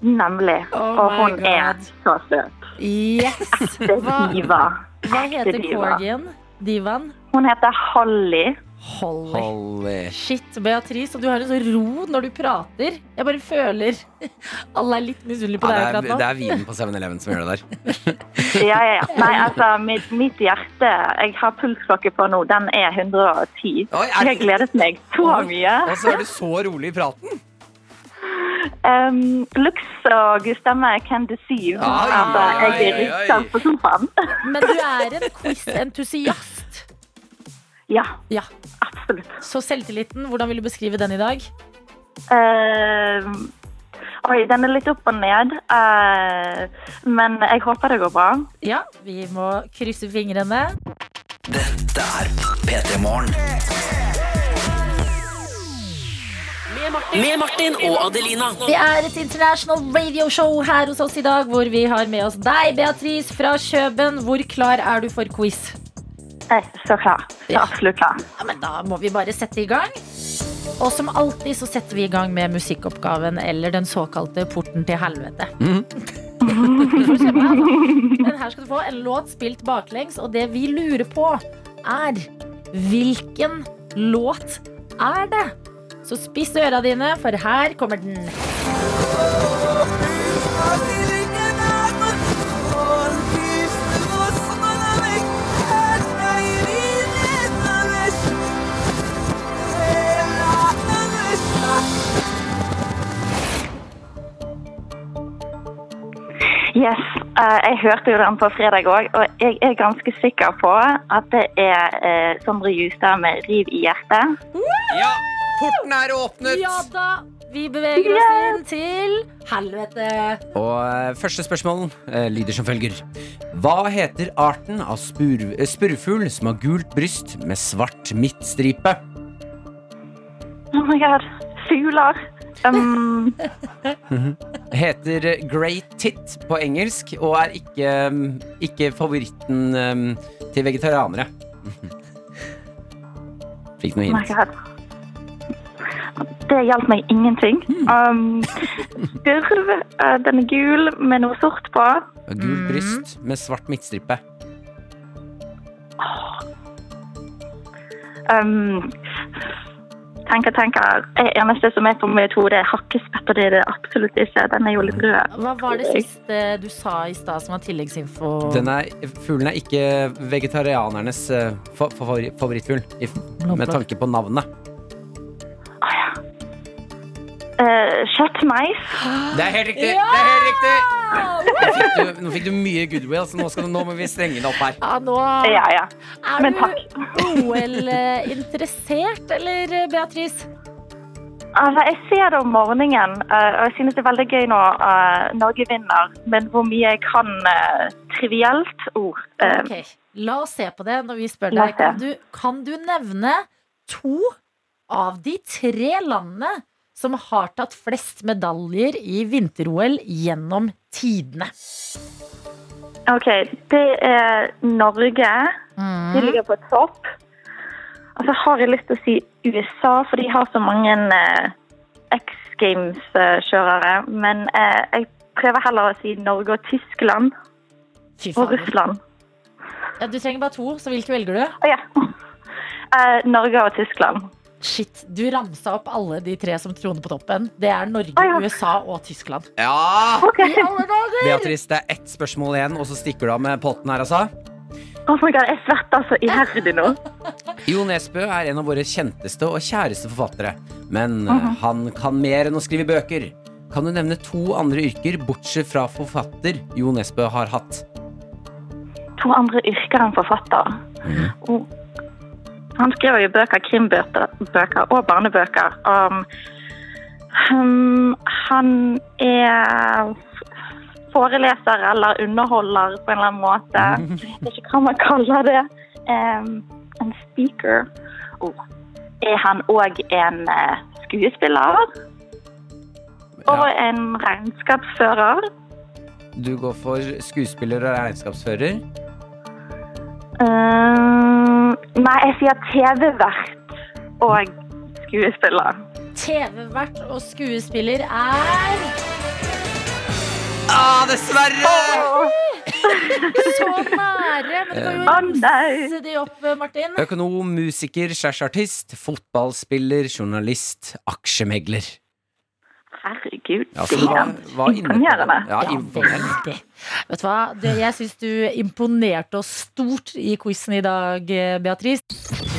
Nemlig. Oh og hun hun er så søt. Yes! Det Hva, diva. hva heter corgien? Divaen? Hun heter Holly. Holly. Holly. Shit, Beatrice, og du har en sånn ro når du prater. Jeg bare føler [laughs] Alle er litt misunnelige på Ja, deg det, akkurat nå. det er vinen på 7-Eleven som gjør det der. [laughs] Ja, ja, ja. Nei, altså, mitt, mitt hjerte Jeg har pulsklokke på nå. Den er 110. Oi, er Jeg gledet meg så mye. Og så er du så rolig i praten. [laughs] Um, Lux og stemme can deceive. Oi, altså, oi, jeg er oi, oi. på sofaen. Men du er en quiz-entusiast. Ja, Ja. absolutt. Så selvtilliten, hvordan vil du beskrive den i dag? Uh, oi, den er litt opp og ned. Uh, men jeg håper det går bra. Ja, vi må krysse fingrene. Dette er P3 Morgen. Med Martin og Adelina. Det er et international radio show her hos oss i dag, hvor vi har med oss deg, Beatrice fra Kjøben. Hvor klar er du for quiz? Jeg er så klar. Så Ja. absolutt klar. Ja, men Da må vi bare sette i gang. Og som alltid så setter vi i gang med musikkoppgaven eller den såkalte porten til helvete. [laughs] Mm. Men her skal du få en låt spilt baklengs, og det vi lurer på, er hvilken låt er det? Så spiss øra dine, for her kommer den. Yes, eh, jeg hørte jo den på fredag òg, og jeg er ganske sikker på at det er eh, Sondre Justad med 'Riv i hjertet'. Ja, porten er åpnet! Ja da! Vi beveger oss inn til helvete. Og eh, første spørsmål lyder som følger. Hva heter arten av spur, eh, spurvfugl som har gult bryst med svart midtstripe? Oh my god. Fugler. Um, Heter Great Tit på engelsk og er ikke, ikke favoritten um, til vegetarianere. [laughs] Fikk noe hint. Det hjalp meg ingenting. Um, Spurv. eh, den er gul med noe sort på. Gul bryst med svart midtstripe. Um, tenker, tenker. Det eneste som er på mitt hode, er hakkespett, og det er det absolutt ikke. Den er jo litt rød. Hva var det siste du sa i stad som var tilleggsinfo? Den er, fuglen er ikke vegetarianernes eh, fa favori favorittfugl, med tanke på navnet. Uh, Kjøttmeis. Det er helt riktig! Det er helt riktig! Nå fikk, du, nå fikk du mye goodwill, så nå, skal, du- nå må vi strenge det opp her. Ja, nå Ja, ja. er Men du. OL-interessert, eller Beatrice? Altså, jeg ser det om morgenen, eh, og jeg synes det er veldig gøy når eh, Norge vinner. Men hvor mye jeg kan eh, trivielt ord. eh, Ok, La oss se på det når vi spør deg. Kan du, kan du nevne to av de tre landene som har tatt flest medaljer i vinter-OL gjennom tidene? OK, det er Norge. De ligger på topp. Og så har jeg lyst til å si USA, for de har så mange eh, X Games-kjørere. Men eh, jeg prøver heller å si Norge og Tyskland og. Russland. Ja, du trenger bare to, så hvilke velger du? Oh, ja. [laughs] Eh, Norge og Tyskland. Shit, du ramsa opp alle de tre som troner på toppen. Det er Norge, ah, ja. USA og Tyskland. Ja! Okay. Beatrice, det er ett spørsmål igjen, og så stikker du av med potten her, altså. Oh my God, jeg svetter så iherdig nå. [laughs] Jo Nesbø er en av våre kjenteste og kjæreste forfattere. Men eh, han kan mer enn å skrive bøker. Kan du nevne to andre yrker, bortsett fra forfatter, Jo Nesbø har hatt? To andre yrker enn forfatter. Og han skriver jo bøker, krimbøker og barnebøker. Um, um, han er foreleser eller underholder på en eller annen måte. Jeg vet ikke hva man kaller det. Um, en speaker. Oh. Er han òg en eh, skuespiller? Og Ja, en regnskapsfører? du går for skuespiller og regnskapsfører. Um, nei, jeg sier TV-vert og skuespiller. TV-vert og skuespiller er Ah, dessverre! så nære! Men du kan jo ramse de opp, Martin. Økonom, musiker, slash fotballspiller, journalist, aksjemegler. Herregud, Ja, det var, Imponerende. Ja, imponerende. Vet du hva? Det, jeg syns du imponerte oss stort i quizen i dag, Beatrice.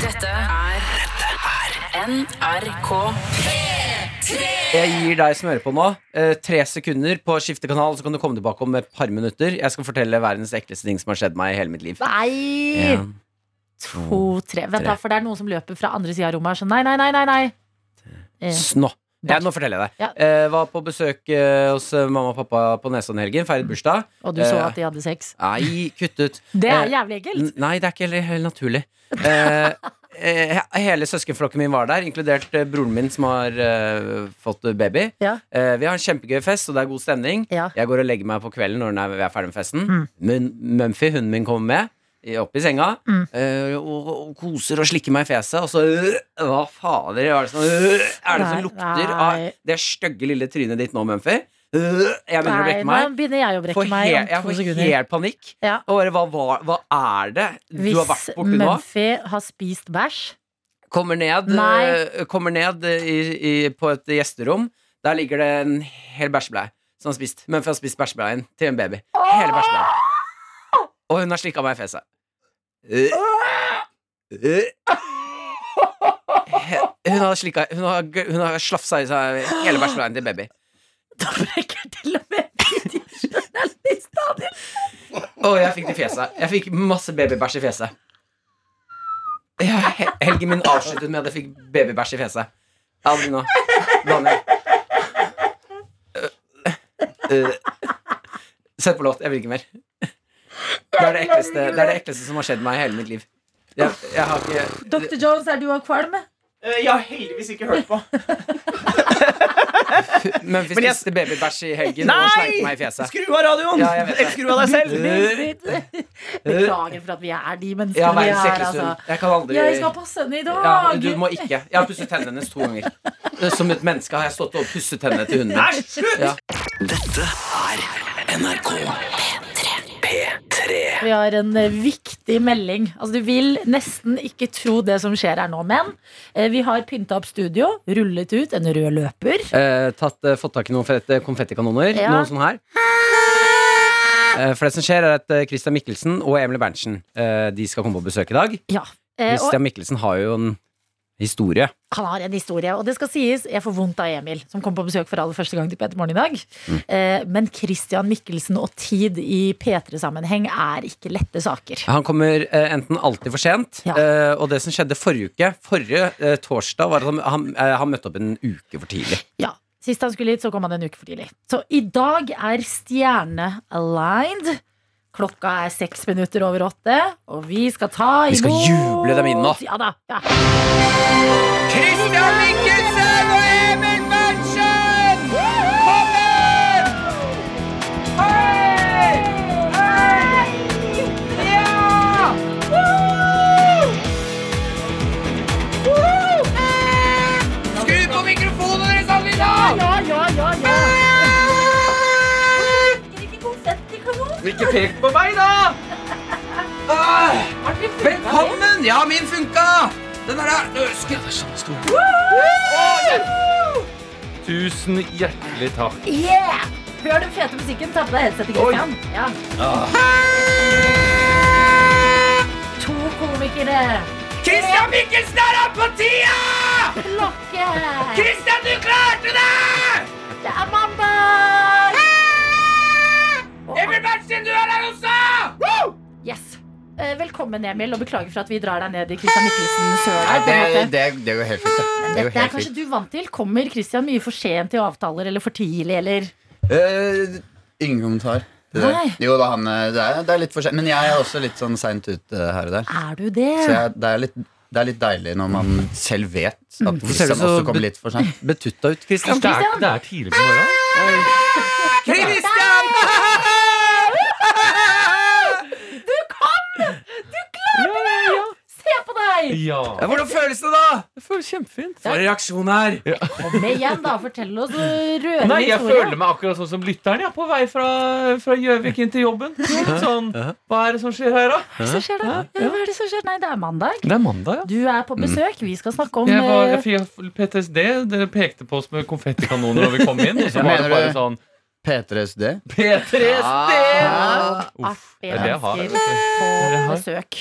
Dette er NRK. 3 Jeg gir deg som hører på nå, eh, tre sekunder på å skifte kanal, så kan du komme tilbake om et par minutter. Jeg skal fortelle verdens ekleste ting som har skjedd meg i hele mitt liv. Nei! En, To, tre. Vent, tre. da, for det er noen som løper fra andre sida av rommet. her, Så nei, nei, nei, nei, nei. Eh, S- Nå. Ja, nå forteller jeg deg. Ja. Eh, var på besøk eh, hos eh, mamma og pappa på Nesodden i helgen. Feiret bursdag. Og du så Eh, at de hadde sex. Nei, kutt ut. [laughs] Det er eh, jævlig ekkelt. Nei, det er ikke heller helt naturlig. Hele søskenflokken min var der, inkludert broren min som har fått baby. Ja. Vi har en kjempegøy fest, og det er god stemning. Ja. Jeg går og legger meg på kvelden når vi er ferdig med festen. Mm. Mumphy, hunden min, kommer med. Opp i senga Mm. eh, og, og koser og slikker meg i fjeset. Og så øh, Hva fader er det som, øh, er det som Nei, lukter nei. av det stygge lille trynet ditt nå, Mumphy? Øh, jeg begynner å brekke brekke nå meg. begynner jeg å brekke meg helt, jeg får sekunder. helt panikk. Ja. Og bare, hva, hva, hva er det du har vært Hvis borti nå? Mumphy har spist bæsj Kommer ned, Nei. eh, kommer ned i, i, på et gjesterom. Der ligger det en hel bæsjebleie som har spist. Mumphy har spist bæsjebleien til en baby. Hele bæsjebleien. Og hun har slikka meg i fjeset. Øh. Øh. He- Hun har slikka Hun har, hun har slafsa i seg hele bæsjebleien til baby. Da brekker til og med videojournalisten Å, jeg fikk det i fjeset. Jeg fikk masse babybæsj i fjeset. Ja, helgen min avsluttet med at jeg fikk babybæsj i fjeset. Aldri nå. Daniel. Sett på låt. Jeg vil ikke mer. Det er det ekleste, det er det ekleste som har skjedd meg i hele mitt liv. Jeg, jeg har ikke Dr. Jones, er du av kvalm? Eh, Jeg har heldigvis ikke hørt på. [laughs] Men Men jeg- spiste babybæsj i helgen og slengte meg i fjeset. Skru av radioen! Ja. Eller skru av deg selv. Beklager for at vi er de menneskene Ja, vi er. Altså. Jeg kan aldri Jeg skal passe henne i dag! ja, Du må ikke. Jeg har pusset tennene hennes to ganger. Som et menneske har jeg stått og pusset tennene til hunden. Nei. Dette er NRK P3. Vi har en eh, viktig melding. Altså, du vil nesten ikke tro det som skjer her nå, men eh, vi har pynta opp studio, rullet ut en rød løper. Eh, tatt, eh, fått tak i noen fete konfettikanoner. Ja. Noen sånne her. Eh, for det som skjer, er at Christian Mikkelsen og Emil Berntsen eh, De skal komme på besøk i dag. Ja. Christian Mikkelsen har jo en historie. han har en historie, og det skal sies, jeg får vondt av Emil, som kom på besøk for aller første gang til P3 Morgen i dag. Eh, men Christian Mikkelsen og tid i P3-sammenheng er ikke lette saker. Han kommer eh, enten alltid for sent, Ja. eh, og det som skjedde forrige uke Forrige torsdag, var at han, han møtte opp en uke for tidlig. Ja, Sist han skulle hit, så kom han en uke for tidlig. Så i dag er stjerne aligned. Klokka er seks minutter over åtte, og vi skal ta imot Vi skal juble dem inn nå. Ja da. Ja. Christian Mikkelsen og Emil konfettikanon. Ikke pek på meg, da! Ah, velkommen! Ja, min funka! Den er der. Skal jeg sånn Øsken. Tusen hjertelig takk. Yeah! Hør den fete musikken. Ta på deg headsetet, Christian. Ja. To komikere. Christian Mikkelsen er oppe på tida! Klokke. Christian, du klarte det! Det er mandag! Berntsen, du er der også! Yes. Eh, Velkommen, Emil, og beklager for at vi drar deg ned i Christian en det, det, det går helt fint. det. Det er kanskje du vant til. Kommer Christian mye for sent til avtaler, eller for tidlig, eller Uh, ingen kommentar. det. Jo da, han, eh, det, er, det er litt for sent. Men jeg er også litt sånn seint ute her og der. Er du det? Så jeg, det, er litt, det er litt deilig når man selv vet at Kristian Christian også kommer litt for sent. Betutta ut, Christian. Det er, det er tidlig på morgenen. Christian! Se på deg! Ja. Ja, hvordan føles det, da? Det føles kjempefint. For en reaksjon her. Kom igjen, da. Fortell oss rørende Nei, jeg historie. føler meg akkurat sånn som lytteren. Jeg er på vei fra fra Gjøvik inn til jobben. Sånn, hva er det som skjer her, da? Hva er det som skjer da? Ja, hva er det som skjer? Nei, det er mandag. Det er mandag, ja. Du er på besøk. Vi skal snakke om Jeg, var, eh, jeg fikk PTSD. Dere pekte på oss med konfettikanoner når vi kom inn. Og så var det bare sånn P3SD. P3SD! ja, Uff, det er det jeg har. på Det jeg har. besøk.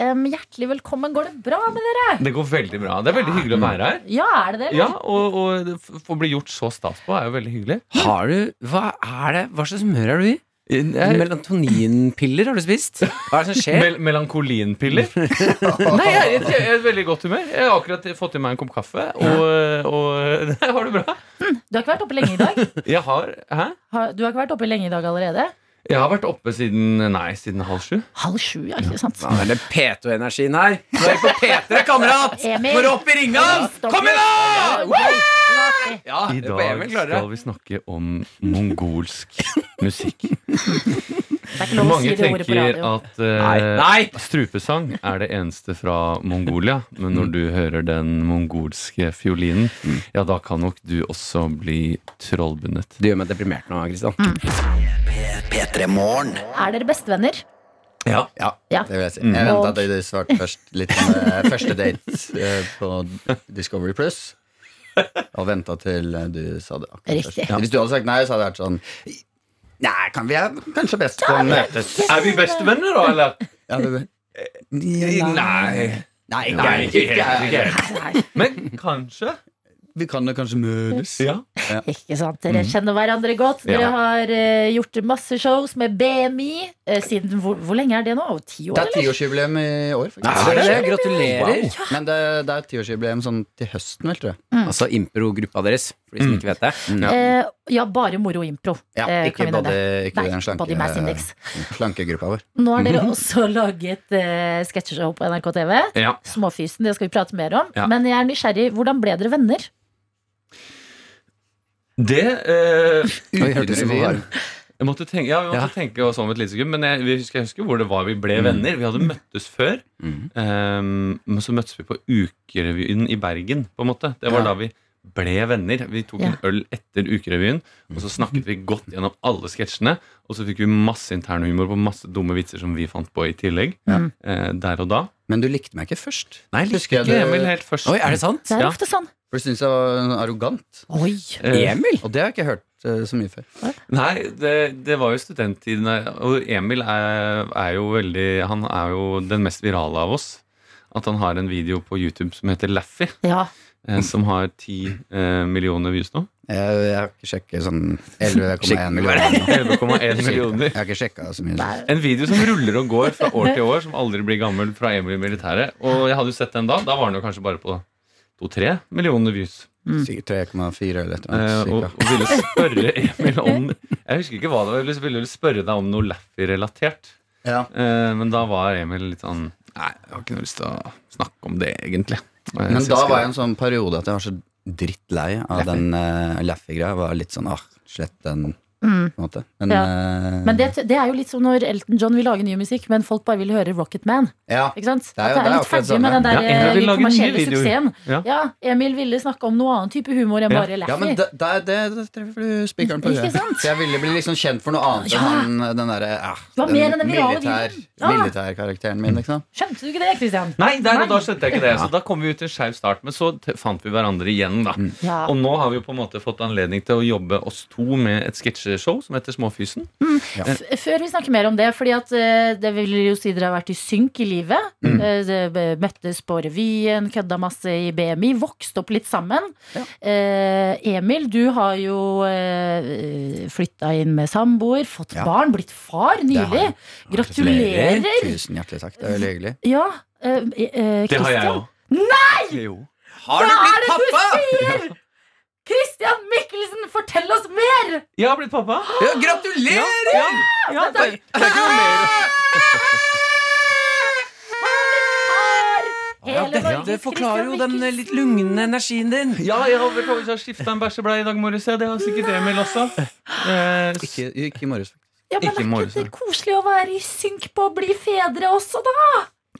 Um, hjertelig velkommen. Går det bra med dere? Det går veldig bra. Det er veldig hyggelig å være her. Ja, er det det? Ja, og, og å bli gjort så stas på er jo veldig hyggelig. Har du Hva er det? Hva slags humør er du i? Jeg, Melatoninpiller har du spist? Hva er det som skjer? mel melankolinpiller? [laughs] Nei, jeg, jeg, jeg er i et veldig godt humør. Jeg har akkurat fått i meg en kopp kaffe, og, og [laughs] nei, har det bra. Du har ikke vært oppe lenge i dag? [laughs] Jeg har Hæ? Har- Du har ikke vært oppe lenge i dag allerede? Jeg har vært oppe siden Nei, siden halv sju. Halv sju, ja, ikke sant? Det er det P2-energien her? Nå er vi på P3, kamerat! Emil. Du opp i ringa? Kom igjen, da! Ja, I er dag skal vi snakke om mongolsk musikk. Det er ikke lov å si Mange det ordet på tenker radio. at eh, Nei, nei! strupesang er det eneste fra Mongolia. Men når du hører den mongolske fiolinen, ja, da kan nok du også bli trollbundet. Du gjør meg deprimert nå, Kristian. P3 Er dere bestevenner? Ja. Ja, Ja. det vil jeg si. Mm. Jeg Og- venta at du svarte først litt om eh, første date eh, på Discovery Plus. [laughs] Og venta til eh, du sa det akkurat Riktig. først. Hvis du hadde sagt nei, så hadde jeg vært sånn Nei, kan vi er kanskje best på å møtes? Er vi bestevenner, da, eller? [laughs] Ja, det- Nei. Nei, Nei, ikke helt. Ikke helt. Nei. Men kanskje. vi kan da kanskje møtes. Ja. Ikke sant? Dere kjenner hverandre godt. Dere Ja. har eh, gjort masse shows med BMI eh, siden hvor, hvor lenge er det nå? Ti år, Det er eller? tiårsjubileum i år, faktisk. Er det det? Gratulerer. Men det, det er tiårsjubileum sånn til høsten, vel, tror jeg. Altså impro-gruppa deres, for de som ikke vet det. Eh, ja, bare moro impro. Ja, eh, ikke både, ikke Nei, den slanke, Body Mass slankegruppa vår. Nå har dere [laughs] også laget eh, sketsjeshow på NRK TV. Ja. Småfysen, det skal vi prate mer om. Ja. Men jeg er nysgjerrig. Hvordan ble dere venner? Det eh, Oi, Jeg måtte tenke, ja, vi måtte Ja. tenke oss om et lite sekund, men jeg, jeg, husker, jeg husker hvor det var vi ble venner. Vi hadde møttes før, Mm. Um, men så møttes vi på Ukerevyen i Bergen. på en måte Det var Ja. da vi ble venner. Vi tok en øl etter Ukerevyen, og så snakket vi godt gjennom alle sketsjene. Og så fikk vi masse internhumor på masse dumme vitser som vi fant på i tillegg. Ja. Eh, der og da. Men du likte meg ikke først. Nei, jeg likte ikke Emil helt først. Oi, er det sant? Det er ofte sånn. For du syns jeg var arrogant. Oi. Eh, Emil? Og det har jeg ikke hørt eh, så mye før. Nei, det, det var jo studenttiden Og Emil er, er jo veldig Han er jo den mest virale av oss. At han har en video på YouTube som heter Laffy, Ja. eh, som har ti eh, millioner views nå. Jeg, jeg har ikke sjekket sånn 11,1 millioner. 11,1 millioner. Jeg har ikke sjekka så mye. En video som ruller og går fra år til år, som aldri blir gammel, fra Emil i militæret. Og jeg hadde jo sett den da. Da var den jo kanskje bare på to-tre millioner views. Sikkert 3,4 eller et eller Eh, annet. og, og ville spørre [laughs] Emil om Jeg husker ikke hva det var. Jeg ville spørre deg om noe Laffy-relatert. Ja. Eh, men da var Emil litt sånn Nei, jeg har ikke noe lyst til å snakke om det, egentlig. Jeg Men da var jeg en sånn periode at jeg var så drittlei av den uh, Laffy-greia. Var litt sånn ah, slett den, Mm. måte. Men, Ja. uh, Men det, det er jo litt som når Elton John vil lage ny musikk, men folk bare vil høre Rocket Man. ja. Ikke sant? Det er At jo- det er det er litt ferdig med den der Ja, eh, vil litt lage kommersielle suksessen. Ja. Ja, Emil ville snakke om noe annen type humor enn Ja. bare Ja, men Laffy. det, treffer du spikeren på huet. Så jeg ville bli liksom kjent for noe annet Ja. enn han, den derre var mer enn den virale militær, militærkarakteren min, liksom. Skjønte du ikke det, Christian? Nei, der Nei. da skjønte jeg ikke det. Så da kom vi ut til en skeiv start. Men så fant vi hverandre igjen, da. Ja. Og nå har vi jo på en måte fått anledning til å jobbe oss to med et sketsjeshow som heter Småfysen. F- Før vi snakker mer om det, fordi at eh, det vil jo si dere har vært i synk i livet. Mm. det Møttes på revyen, kødda masse i BMI, vokst opp litt sammen. Eh, Emil, du har jo flytta inn med samboer, fått Ja. barn, blitt far nylig. Gratulerer! Tusen hjertelig takk. Det er veldig hyggelig. Ja, eh, eh, Det har jeg òg. Nei! Jo. Har du blitt pappa? [laughs] Christian Mikkelsen, fortell oss mer! Jeg har blitt pappa. Ja, gratulerer! Ja, ja, det, er- det er ikke noe mer. Ja, Hele dette det, forklarer jo den eh, litt lugne energien din. Ja, jeg har beklaget, skifta en bæsjebleie i dag morges. Det har sikkert Emil også. Eh, Ikke, ikke i morges. Ja, men Ikke er ikke det koselig å være i synk på å bli fedre også, da?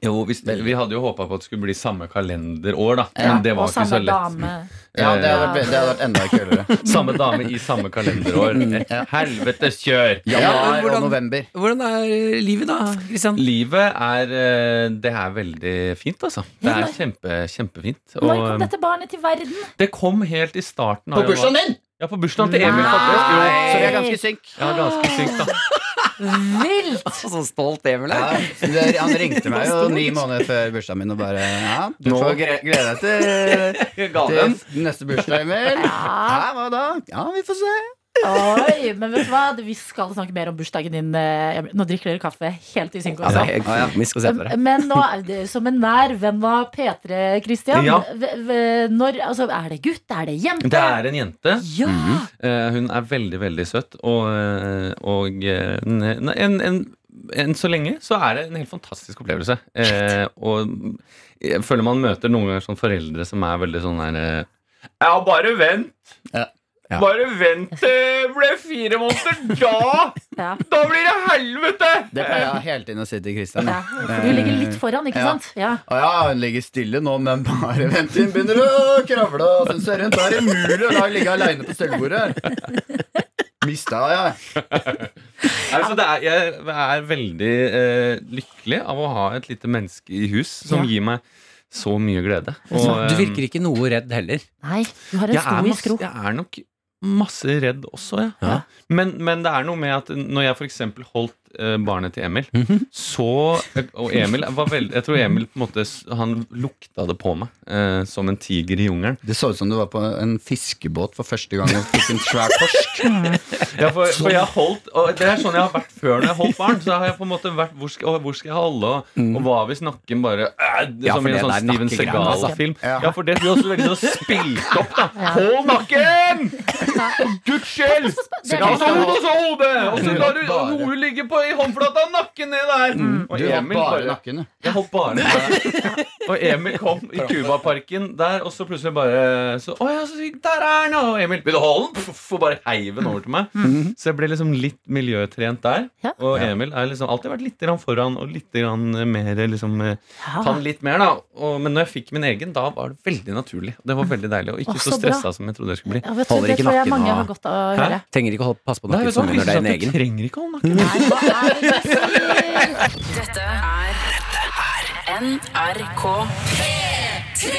Jo, hvis, vi hadde jo håpa på at det skulle bli samme kalenderår, da. Men det var ikke så lett. dame. [laughs] Ja, det hadde vært, det hadde vært enda kulere. [laughs] Samme dame i samme kalenderår. [laughs] Et helvetes kjør! Januar og hvordan- november. Hvordan er eh, livet da, Kristian? Livet er eh, Det er veldig fint, altså. Det er kjempe, kjempefint. Når kom dette barnet til verden? det kom helt i starten På av bursdagen din! Ja, på bursdagen til Emil, faktisk. Jo. Så vi er ganske synk. Ja, ganske synk, da. Vilt! [laughs] Så stolt Emil er. Ja, han ringte meg jo ni måneder før bursdagen min og bare Ja, du får gre- glede deg til, [laughs] til neste bursdag, Emil. Ja, hva da? Ja, vi får se. Oi, men vet du hva? Vi skal snakke mer om bursdagen din. eh, Nå drikker dere kaffe helt i synk. Ja, ja, det. Men nå er det som en nær venn av P3, Christian. Ja. Når, altså, er det gutt? Er det jente? Det er en jente. Ja! Eh, hun er veldig, veldig søt. Og, eh, og en, en, en, enn så lenge så er det en helt fantastisk opplevelse. Eh, og jeg føler man møter noen ganger sånn foreldre som er veldig sånn her Ja, bare vent! Ja. Ja. Bare vent til det blir fire måneder! Da! [laughs] Ja. Da blir det helvete! Det pleier jeg hele tiden å si til Kristian. ja. For du ligger litt foran, ikke Ja. sant? Ja. Å ja, hun ligger stille nå, men bare vent til hun begynner å kravle. Og så ser hun, Da er det umulig å ligge aleine på sølvbordet her. Mista jeg. Altså, det er, jeg er veldig eh, lykkelig av å ha et lite menneske i hus som Ja. gir meg så mye glede. Og, Du eh, virker ikke noe redd heller. Nei, du har en stor stoisk jeg er nok masse redd også, ja. Men, men det er noe med at når jeg f.eks. holdt barnet til Emil, Mhm. så Og Emil var veldig Jeg tror Emil på en måte Han lukta det på meg eh, som en tiger i jungelen. Det så ut som du var på en fiskebåt for første gang og fikk en svær torsk. [laughs] Ja, for, for jeg holdt Og det er sånn jeg har vært før når jeg holdt barn. Så har jeg på en måte vært Hvor skal, hvor skal jeg holde? Og, og hva hvis nakken bare øh, Ja, Som for i en sånn Steven nakkegreiene, altså. Segal-film. Ja. Ja, for det blir også veldig sånn spilt opp, da. Hold nakken! Guds skyld! Det Ja, så som- hodet, så hodet! Og så lar du hodet ligge på i håndflata, nakken ned der. Og Du Emil bare bare nakken, du. jeg holdt bare der. Og Emil kom i Cubaparken der, og så plutselig bare så, Å ja, så, der er han! Og Emil vil du holde den? Og bare heiv den over til meg. Så jeg ble liksom litt miljøtrent der. Ja. Og Emil har liksom alltid vært litt foran og litt mer liksom eh, Ja. Kan litt mer, da. Og, men når jeg fikk min egen, da var det veldig naturlig. Det var veldig deilig. Og ikke Å, så så stressa som jeg trodde jeg skulle bli. Ja, vet det ikke tror jeg nakken mange har godt av å høre. Trenger ikke å holde, passe på nakken egen. trenger ikke holde nakken. Nei, er det du sier? Dette er NRK P3.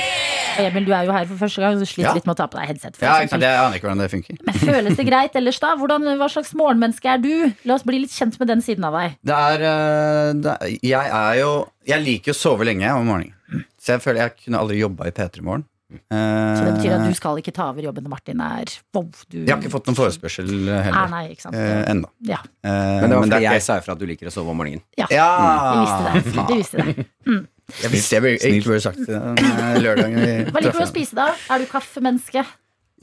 Emil, du er jo her for første gang, så sliter Ja. litt med å ta på deg headset. For Ja, ikke eksempel. Jeg aner ikke hvordan det funker. Men føles det greit ellers, da? Hvordan, hva slags morgenmenneske er du? La oss bli litt kjent med den siden av deg. Det er, eh, det er Jeg er jo Jeg liker å sove lenge om morgenen. Så jeg føler jeg kunne aldri jobba i P3 Morgen. Så det betyr at du skal ikke ta over jobben når Martin er wow, du, Jeg har ikke fått noen forespørsel Ah, heller. nei, ikke sant. Eh, Ennå. Ja, Eh, Men det var fordi ikke- jeg sa ifra at du liker å sove om morgenen. Ja, vi visste det. Vi visste det. Jeg visste jeg burde- ikke burde sagt det eh, lørdagen vi Hva liker du å spise, da? Er du kaffemenneske?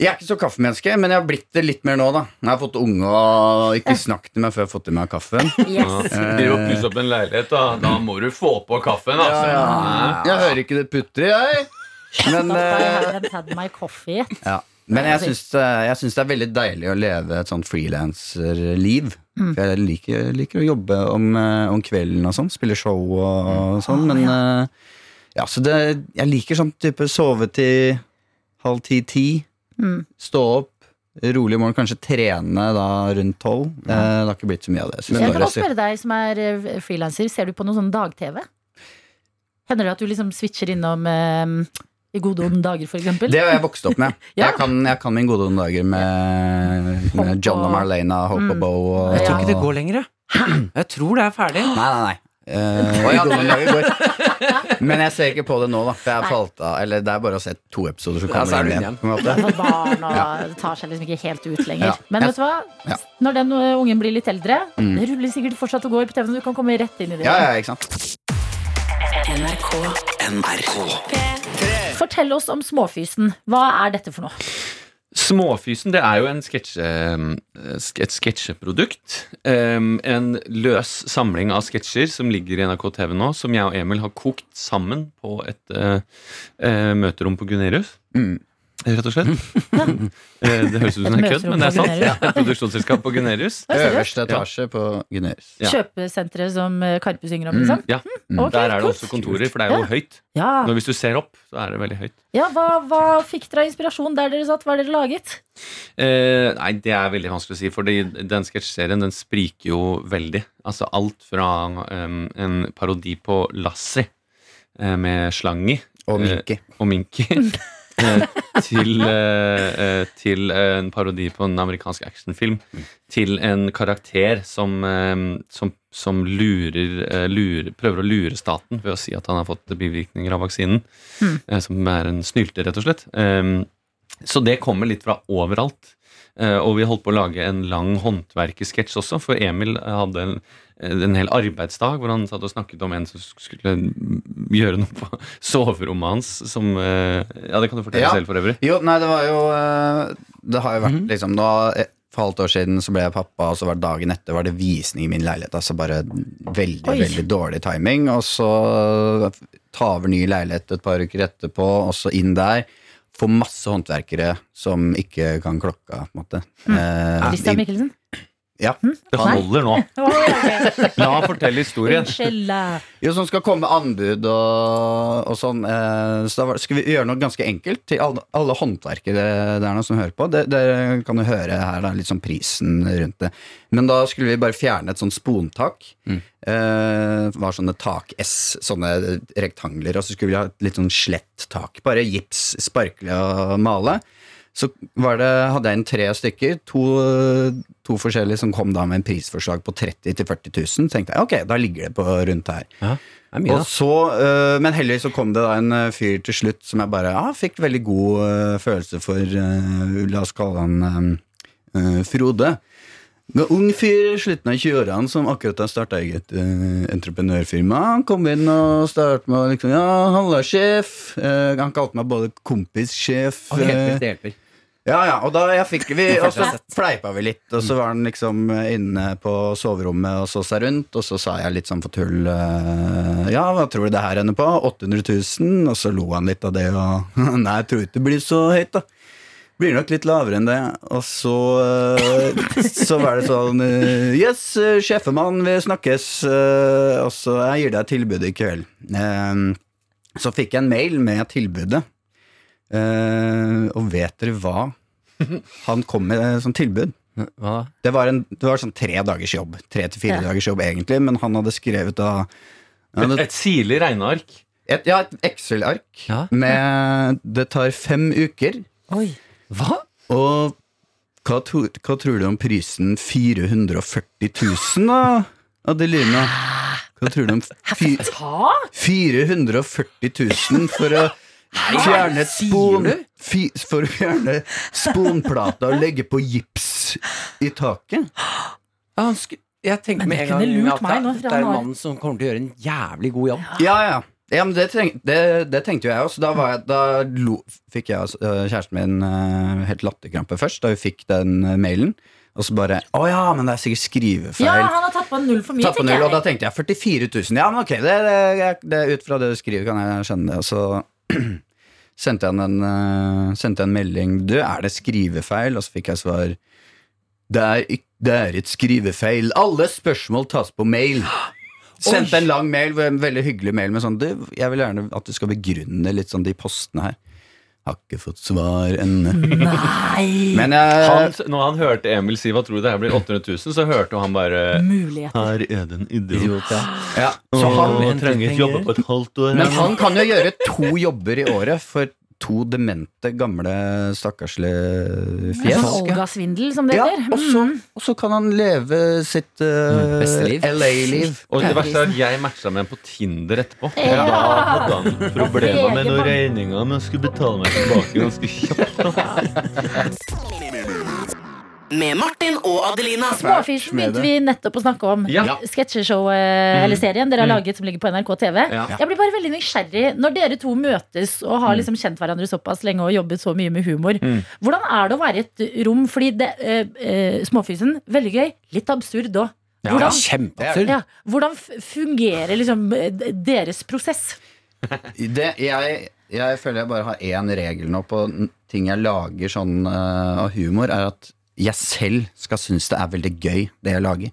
Jeg er ikke så kaffemenneske, men jeg har blitt det litt mer nå, da. Jeg har fått unge og ikke snakket til meg før jeg har fått i meg kaffen. [laughs] Yes. Driver og pusser opp en leilighet, da. Da må du få på kaffen, altså. Ja, Jeg hører ikke det putter, jeg. Men, eh, ja. Men jeg syns, jeg syns det er veldig deilig å leve et sånt frilanserliv. Mm. For jeg liker, liker å jobbe om, eh, om kvelden og sånn. Spille show og sånn. Men eh, ja, så det, jeg liker sånn type sove til halv ti-ti. Mm. Stå opp. Rolig morgen, kanskje trene da rundt tolv. Det har ikke blitt så mye av det. Jeg Jeg kan også spørre deg som er frilanser, ser du på noe sånn dag-TV? Hender det at du liksom switcher innom eh, i gode onde dager, for eksempel? Det har jeg vokst opp med. [laughs] Ja. jeg, kan, jeg kan min gode onde dager med, med John og Marlena, Hope Mm. og Bo. Og, Jeg tror ikke det går lenger, [clears throat] jeg. Tror det er ferdig. Nei, nei, nei. Uh, går. [laughs] Men jeg ser ikke på det nå, da. For jeg har falt av. Eller det er bare å se to episoder, så Ja, så er kommer det inn igjen. igjen. på en Du har måte. barn, og det tar seg liksom ikke helt ut lenger. Ja. Men vet du hva? Ja. Når den uh, ungen blir litt eldre, det ruller sikkert fortsatt og går på TV-en, du kan komme rett inn i det. Ja, ja, ikke sant. NRK NRK. Fortell oss om Småfysen. Hva er dette for noe? Småfysen det er jo en sketsje, et sketsjeprodukt. En løs samling av sketsjer som ligger i NRK TV nå, som jeg og Emil har kokt sammen på et eh, eh, møterom på Gunerius. Mm. Rett og slett. [laughs] Eh, det høres ut som en kødd, men det er sant. Et produksjonsselskap på Gunerius. [laughs] Øverste etasje på Gunerius. Ja. Kjøpesenteret som uh, Karpe synger om, liksom? Ja, Ok, Der er det også kontorer, for det er jo Ja. høyt. Ja, Når hvis du ser opp, så er det veldig høyt. ja hva, hva fikk dere av inspirasjon der dere satt? Hva har dere laget? Eh, nei, det er veldig vanskelig å si, for den sketsjserien den spriker jo veldig. Altså alt fra um, en parodi på Lassie eh, med Slangi Og Og eh, Minky. og Minky. [laughs] eh, til, eh, eh, til en parodi på en amerikansk actionfilm. Til en karakter som, som, som lurer, lurer, prøver å lure staten ved å si at han har fått bivirkninger av vaksinen. eh, som er en snylte, rett og slett. Så det kommer litt fra overalt. Og vi holdt på å lage en lang håndverkersketsj også, for Emil hadde en, en hel arbeidsdag hvor han satt og snakket om en som skulle gjøre noe på soverommet hans. Som, eh, ja, det kan du fortelle Ja. selv, for øvrig. Jo, nei, det var jo eh, Det har jo vært liksom nå eh, For halvt år siden så ble jeg pappa, og så var det dagen etter var det visning i min leilighet. Altså bare veldig, Oi. veldig dårlig timing. Og så ta over ny leilighet et par uker etterpå, og så inn der. Få masse håndverkere som ikke kan klokka, på en måte. Eh, Christian Michelsen? Ja. Det holder nå. [laughs] La han fortelle historien. Unnskyld. Jo, som skal komme anbud og, og sånn. Eh, så da skal vi gjøre noe ganske enkelt til alle, alle håndverkere der nå som hører på. Det, Dere kan jo høre her da, litt sånn prisen rundt det. Men da skulle vi bare fjerne et sånt spontak. Eh, var sånne tak-S, sånne rektangler. Og så skulle vi ha litt sånn slett tak. Bare gips, sparkle og male. Så var det, hadde jeg inn tre stykker, to, to forskjellige som kom da med en prisforslag på 30 000-40 000. tenkte jeg ok, da ligger det på rundt her. Ja, mye, så, øh, men heldigvis så kom det da en øh, fyr til slutt som jeg bare ja, fikk veldig god øh, følelse for. la oss kalle han Frode. En ung fyr i slutten av 20-årene som akkurat har starta eget uh, entreprenørfirma. Han kom inn og startet med liksom Ja, halla, sjef. Uh, han kalte meg både kompis, sjef uh, hjelper, det hjelper. ja, ja, og da fikk vi, og så fleipa vi litt, og så var han liksom inne på soverommet og så seg rundt, og så sa jeg litt sånn for tull eh, Ja, hva tror du det her ender på? 800 000? Og så lo han litt av det, og [laughs] Nei, jeg tror ikke det blir så høyt, da. Blir nok litt lavere enn det. Og så eh, Så var det sånn eh, Yes, eh, sjefemann, vi snakkes. Og så jeg gir deg tilbudet i kveld. Så fikk jeg en mail med tilbudet. Eh, og vet dere hva? Han kom med som tilbud. Hva? Det var, en, det var sånn tre dagers jobb. Tre til fire Ja. dagers jobb, egentlig, men han hadde skrevet da hadde, et sirlig regneark. et, Ja, et Excel-ark Ja. med Det tar fem uker. Oi. Hva? Og hva, to, hva tror du om prisen 440 000, da, Adelina? Hva tror du om fi, 440 000 for å fjerne et spon For å fjerne sponplata og legge på gips i taket? Jeg tenker med det en gang at det, det er en mann som kommer til å gjøre en jævlig god jobb. Ja, ja. Ja, men det, treng, det, det tenkte jo jeg også. Da, var jeg, da lo, fikk jeg altså, øh, kjæresten min øh, helt latterkrampe først, da vi fikk den øh, mailen. Og så bare Å ja, men det er sikkert skrivefeil. Ja, han har tatt på en null for mye, Tatt på null, jeg. og da tenkte jeg 44 000. Ja, men ok, det, det, ut fra det du skriver, kan jeg skjønne det. Og så [clears throat] sendte jeg, en, sendte en melding. Du, er det skrivefeil? Og så fikk jeg svar. Det er, det er et skrivefeil. Alle spørsmål tas på mail. Sendte en lang mail, en veldig hyggelig mail med sånn du, Jeg vil gjerne at du skal begrunne litt sånn de postene her. Har ikke fått svar ennå. Nei! Men jeg Han, når han hørte Emil si 'hva tror du det her blir 800 000', så hørte han bare Muligheter. Her er det en idiot. ja, Så han Han trenger ikke jobbe på et halvt år. Men han kan jo gjøre to jobber i året for to demente, gamle, stakkarslige fjes. Sånn Olga-svindel, som det Ja, heter. og så, Mm. og så kan han leve sitt uh, LA-liv. Og det verste er at jeg matcha med en på Tinder etterpå. Ja. Da hadde han problemer med noen regninger, men skulle betale meg tilbake ganske kjapt. [laughs] Med Martin og Adelina. Småfisen begynte vi nettopp å snakke om. Ja. Sketsjeshow, eh, eller serien dere har laget som ligger på NRK TV. Ja. Jeg blir bare veldig nysgjerrig Når dere to møtes og har liksom kjent hverandre såpass lenge og jobbet så mye med humor, hvordan er det å være i et rom? Fordi det, eh, eh, Småfisen, veldig gøy, litt absurd òg. Ja, Hvordan, Kjempeabsurd. ja, hvordan fungerer liksom deres prosess? [laughs] Det, jeg, jeg føler jeg bare har én regel nå på ting jeg lager sånn av humor, er at jeg selv skal synes det er veldig gøy, det jeg lager.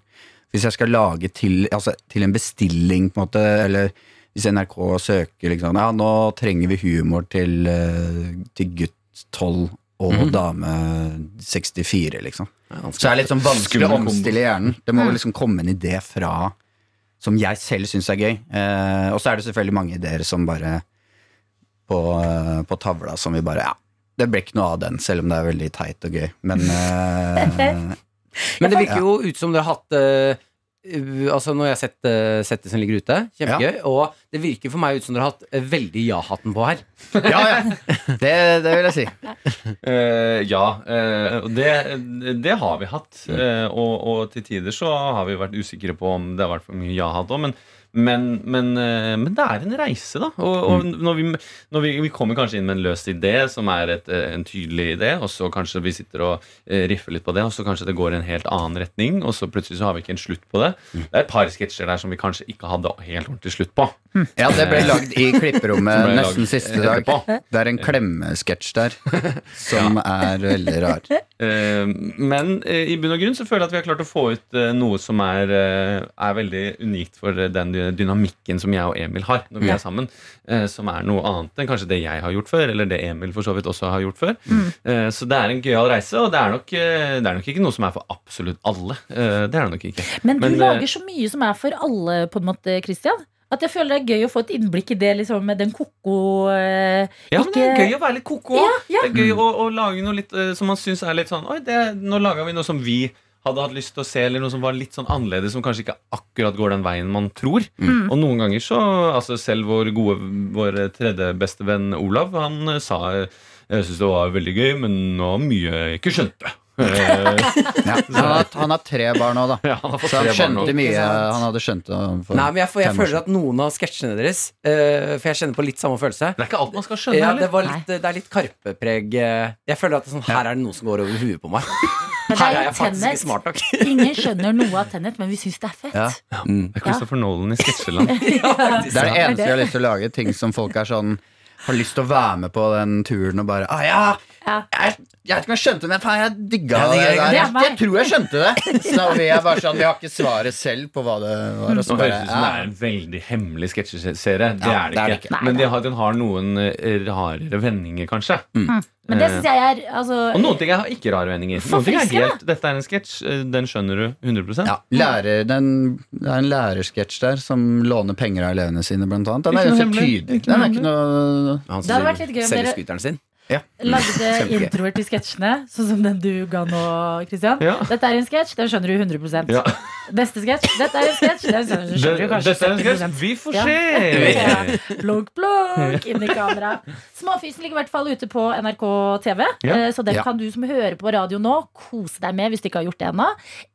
Hvis jeg skal lage til, altså, til en bestilling, på en måte, eller hvis NRK søker liksom, Ja, nå trenger vi humor til, eh, til gutt 12 og dame 64, liksom. Så det er litt sånn vanskelig å omstille hjernen. Det må liksom komme en idé fra som jeg selv syns er gøy. Eh, og så er det selvfølgelig mange ideer som bare på, eh, på tavla som vi bare Ja, det ble ikke noe av den, selv om det er veldig teit og gøy. Men [laughs] eh, Men det virker jo ut som dere har hatt eh, uh, Altså Nå har jeg sett uh, settet som ligger ute. Kjempegøy. Og det virker for meg ut som dere har hatt eh, veldig ja-hatten på her. [laughs] Ja, ja. Det, det vil jeg si. Uh, ja, Uh, det, det har vi hatt. Uh, og, og til tider så har vi vært usikre på om det har vært for mye ja-hatt òg, men, men, men, eh, men det er en reise, da. Og, og når, vi, når vi, vi kommer kanskje inn med en løs idé som er et, eh, en tydelig idé, og så kanskje vi sitter og eh, riffer litt på det, og så kanskje det går i en helt annen retning, og så plutselig så har vi ikke en slutt på det. Det er et par sketsjer der som vi kanskje ikke hadde helt ordentlig slutt på. Ja, det ble lagd i klipperommet nesten siste dag. etterpå. Det er en klemmesketsj der som er veldig rar. [laughs] Men i bunn og grunn så føler jeg at vi har klart å få ut noe som er, er veldig unikt for den dy- dynamikken som jeg og Emil har når vi er sammen. eh, som er noe annet enn kanskje det jeg har gjort før, eller det Emil for så vidt også har gjort før. Eh, så det er en gøyal reise, og det er, nok, eh, det er nok ikke noe som er for absolutt alle. Eh, det er det nok ikke. Men du Men, eh, lager så mye som er for alle, på en måte, Christian. At jeg føler det er gøy å få et innblikk i det liksom, med den koko eh, Ja, men det er gøy å være litt koko. Ja, ja. Det er gøy å, å lage noe litt eh, som man syns er litt sånn Oi, det, nå laga vi noe som vi hadde hatt lyst til å se, eller noe som var litt sånn annerledes, som kanskje ikke akkurat går den veien man tror. Mm. Og noen ganger så altså Selv vår gode Vår tredje beste venn Olav, han eh, sa eh, jeg syns det var veldig gøy, men nå var mye jeg ikke skjønte. [laughs] Eh, Ja. Han, har, han har tre barn nå, da. [laughs] ja, han Så han tre barn nå. skjønte mye. Han hadde skjønt det for Nei, men jeg, får- jeg føler at noen av sketsjene deres uh, For jeg kjenner på litt samme følelse. Det er ikke alt man skal skjønne Ja, det, var litt, det er litt Karpe-preg. eh. Jeg føler at det er sånn, her er det noe som går over huet på meg. [laughs] Men Her er jeg faktisk Tenet. ikke smart nok. [laughs] Ingen skjønner noe av Tennet, men vi syns det er fett. Ja. Mm. Det er Christopher Nolan i sketsjeland. [laughs] Ja. Det er det eneste jeg har lyst til å lage. Ting som folk er sånn har lyst til å være med på den turen og bare ah, ja, Ja. jeg, jeg vet ikke om jeg skjønte det, men faen, jeg digga det. Jeg, Jeg, jeg tror jeg skjønte det. [laughs] Så vi er bare sånn, vi har ikke svaret selv på hva det var. Nå høres det ut som det er en veldig hemmelig sketsjeserie. Det, Ja, er det ikke. Nei, Men nei. de har, den har noen eh, rarere vendinger, kanskje. Men det synes jeg er altså, Og noen ting er ikke rare vendinger. Noen ting er helt, Dette er en sketsj, eh, den skjønner du 100 Ja, lærer, den, det er en lærersketsj der som låner penger av elevene sine, blant annet. Den er jo ganske tydelig. Den noe er ikke noe Han Det hadde vært litt gøy om selger dere- sin. Ja. lagde [laughs] introer til sketsjene, sånn som den du ga nå, Kristian. Ja. Dette er en sketsj, den skjønner du 100 Ja. Neste sketsj, dette er en sketsj, den skjønner du kanskje Dette er en sketsj. Vi får se! Ja. Blunk, plunk, inn i kamera. Småfysen ligger i hvert fall ute på NRK TV, Ja. eh, så den Ja. kan du som hører på radio nå, kose deg med hvis du ikke har gjort det ennå.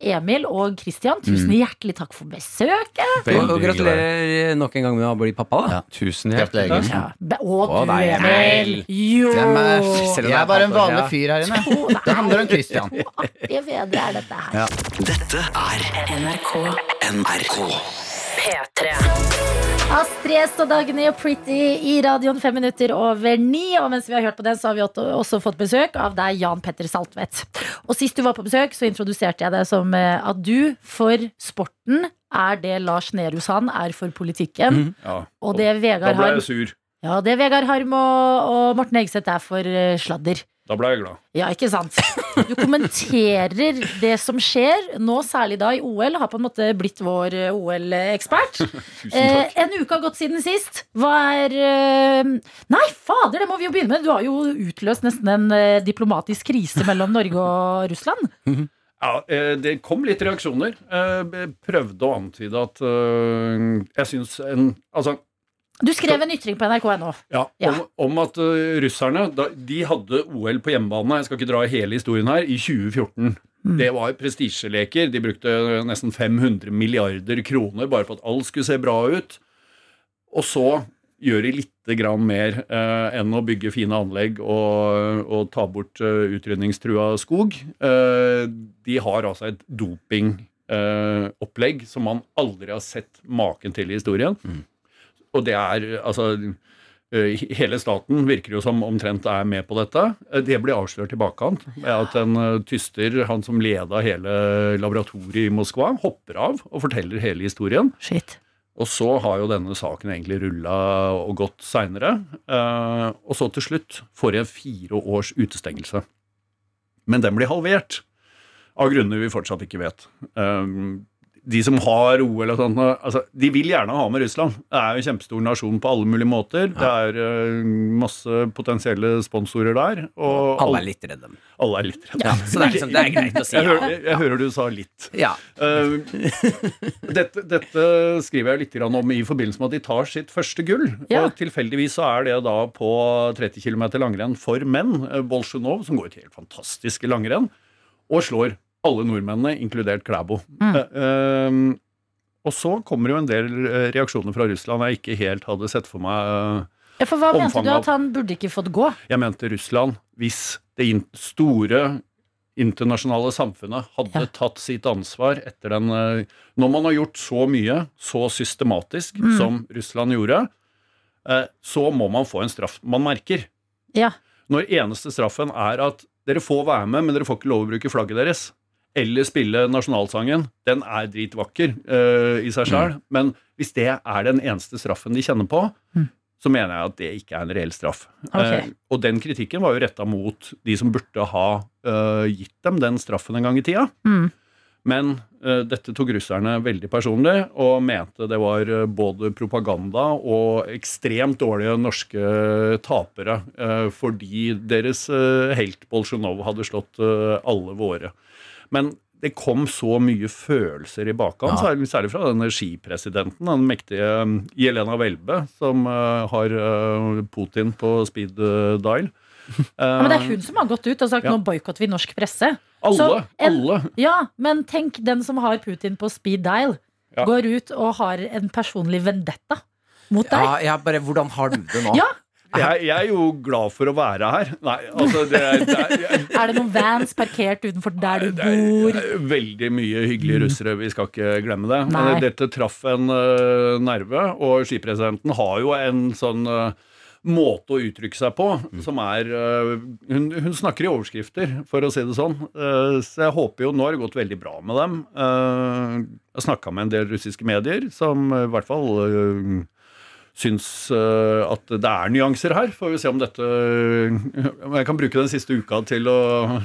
Emil og Kristian, tusen Mm. hjertelig takk for besøket. Og, Veldig og gratulerer nok en gang med å bli pappa. Da. Ja. Tusen hjertelig Gratulerer. takk. Ja. Og du, Emil. Jo! Jeg er bare en vanlig fyr her inne. Det handler om Christian. [laughs] Artige fedre er dette her. Dette er NRK NRK. P3. Astrid S og Dagny og Pretty i radioen fem minutter over ni. Og mens vi har hørt på den, så har vi også- fått besøk av deg, Jan Petter Saltvedt. Og sist du var på besøk, så introduserte jeg deg som eh, at du for sporten er det Lars Nehru Sand er for politikken. Ja, Og det da Vegard ble jeg sur. Ja, det Vegard Harm og, og Morten Hegseth er for eh, sladder. Da ble jeg glad. Ja, ikke sant? Du kommenterer det som skjer, nå særlig da i OL. Har på en måte blitt vår eh, OL-ekspert. [laughs] Tusen Eh, takk. en uke har gått siden sist. Hva er eh, Nei, fader, det må vi jo begynne med. Du har jo utløst nesten en eh, diplomatisk krise mellom Norge og Russland. Ja, eh, det kom litt reaksjoner. Eh, Jeg prøvde å antyde at eh, jeg syns en Altså, Du skrev en ytring på nrk.no. ja, Ja. Om, om at eh, russerne da, De hadde OL på hjemmebane, jeg skal ikke dra hele historien her, i 2014. Det var prestisjeleker. De brukte nesten 500 milliarder kroner bare for at alt skulle se bra ut. Og så gjør de lite grann mer eh, enn å bygge fine anlegg og, og ta bort uh, utrydningstrua skog. Eh, de har altså et dopingopplegg som man aldri har sett maken til i historien. Og det er altså eh, Hele staten virker jo som omtrent er med på dette. Eh, Det blir avslørt i bakkant med at en eh, tyster, han som leda hele laboratoriet i Moskva, hopper av og forteller hele historien. Shit. Og så har jo denne saken egentlig rulla og gått seinere. Og så til slutt får jeg fire års utestengelse. Men den blir halvert. Av grunner vi fortsatt ikke vet. De som har OL og sånt, altså, de vil gjerne ha med Russland. Det er jo en kjempestor nasjon på alle mulige måter. Det er uh, masse potensielle sponsorer der. Og Alle er litt redde. alle er litt redde. Ja, så det er, liksom, det er greit å si. Jeg hører, jeg hører du sa litt. Ja. Uh, dette, dette skriver jeg litt grann om i forbindelse med at de tar sitt første gull. Ja. Og tilfeldigvis så er det da på 30 km langrenn for menn. eh, Bolsjunov, som går et helt fantastisk langrenn, og slår alle nordmennene, inkludert Klæbo. Mm. Um, og så kommer jo en del eh, reaksjoner fra Russland jeg ikke helt hadde sett for meg. Uh, Ja, For hva mente du at han burde ikke fått gå? jeg mente Russland, hvis det store internasjonale samfunnet hadde Ja. tatt sitt ansvar etter den Når man har gjort så mye, så systematisk Mm. som Russland gjorde, så må man få en straff man merker. Ja. Når eneste straffen er at dere får være med, men dere får ikke lov å bruke flagget deres. Eller spille nasjonalsangen. Den er dritvakker uh, i seg sjøl, men hvis det er den eneste straffen de kjenner på, Mm. så mener jeg at det ikke er en reell straff. Okay. Uh, og den kritikken var jo retta mot de som burde ha uh, gitt dem den straffen en gang i tida. Mm. Men eh, dette tok russerne veldig personlig, og mente det var eh, både propaganda og ekstremt dårlige norske tapere, eh, fordi deres eh, helt Bolsjunov hadde slått eh, alle våre. Men det kom så mye følelser i bakhånd, særlig, særlig fra denne skipresidenten, den mektige eh, Jelena Welbe, som eh, har eh, Putin på speed eh, dial. [laughs] Ja, men det er hun som har gått ut og sagt Ja. nå boikotter vi norsk presse. Alle, Så en- alle. Ja, men tenk den som har Putin på speed dial, Ja. går ut og har en personlig vendetta mot deg. Ja, bare, hvordan har du det nå? Ja. Jeg, jeg er jo glad for å være her. Nei, altså det er, det er, [laughs] Er det noen vans parkert utenfor der du det er bor? veldig mye hyggelige russere, vi skal ikke glemme det. Nei. Men Dette traff en uh, nerve, og skipresidenten har jo en sånn uh, måte å uttrykke seg på som er uh, hun, hun snakker i overskrifter, for å si det sånn. Uh, så jeg håper jo Nå har det gått veldig bra med dem. Uh, jeg snakka med en del russiske medier som i hvert fall syns øh, at det er nyanser her. Får vi se om dette om Jeg kan bruke den siste uka til å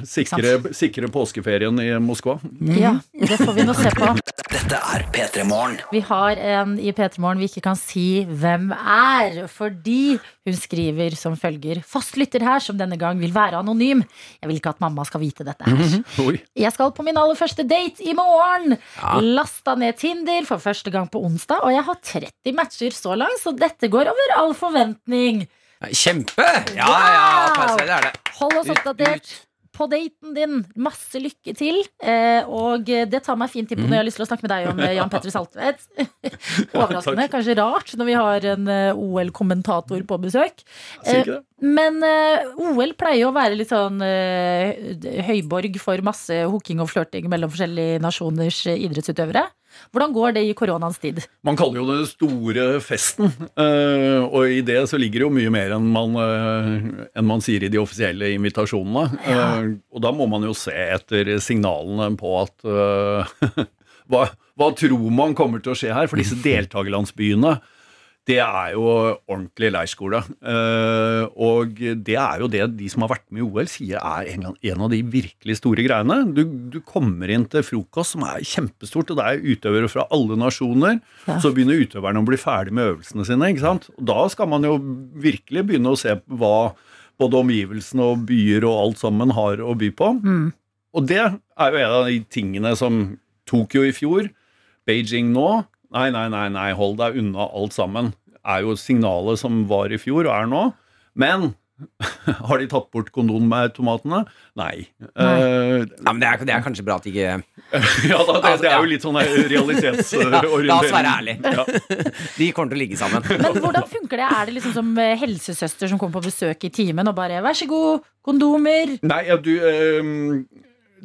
sikre, sikre påskeferien i Moskva. Ja, det får vi nå se på. Dette er P3 Morgen. Vi har en i P3 Morgen vi ikke kan si hvem er, fordi hun skriver som følger. Fastlytter her som denne gang vil være anonym. Jeg vil ikke at mamma skal vite dette her. Oi. Jeg skal på min aller første date i morgen. Lasta ned Tinder for første gang på onsdag, og jeg har 30 matcher så langt, så dette går over all forventning. Kjempe! Ja, ja, det er det. Hold oss oppdatert på daten din. Masse lykke til. Eh, og det tar meg fint inn på når jeg har lyst til å snakke med deg om eh, Jan Petter Saltvedt. [laughs] Overraskende, kanskje rart når vi har en eh, OL-kommentator på besøk. Men eh, OL pleier å være litt sånn eh, høyborg for masse hooking og flørting mellom forskjellige nasjoners eh, idrettsutøvere. Hvordan går det i koronaens tid? Man kaller jo det store festen, eh, og i det så ligger det jo mye mer enn man, eh, enn man sier i de offisielle invitasjonene. Ja. og da må man jo se etter signalene på at eh, [laughs] hva, hva tror man kommer til å skje her? For disse [laughs] deltakerlandsbyene det er jo ordentlig leirskole. Eh, og det er jo det de som har vært med i OL, sier er en, av de virkelig store greiene. Du, du kommer inn til frokost som er kjempestort, og det er utøvere fra alle nasjoner. Ja. Så begynner utøverne å bli ferdig med øvelsene sine. ikke sant? Og da skal man jo virkelig begynne å se hva både omgivelsene og byer og alt sammen har å by på. Og det er jo en av de tingene som Tokyo i fjor, Beijing nå Nei, nei, nei, nei, hold deg unna alt sammen. Er jo signalet som var i fjor og er nå. Men [laughs] har de tatt bort kondomautomatene? Nei. Eh, Ja, men det er, det er kanskje bra at de ikke [laughs] ja, da, det, det er jo litt sånn realitetsorientering. [laughs] La oss være ærlige. Ja. De kommer til å ligge sammen. Men hvordan funker det? Er det liksom som eh, helsesøster som kommer på besøk i timen og bare 'vær så god, kondomer'? Nei, ja, du ehm,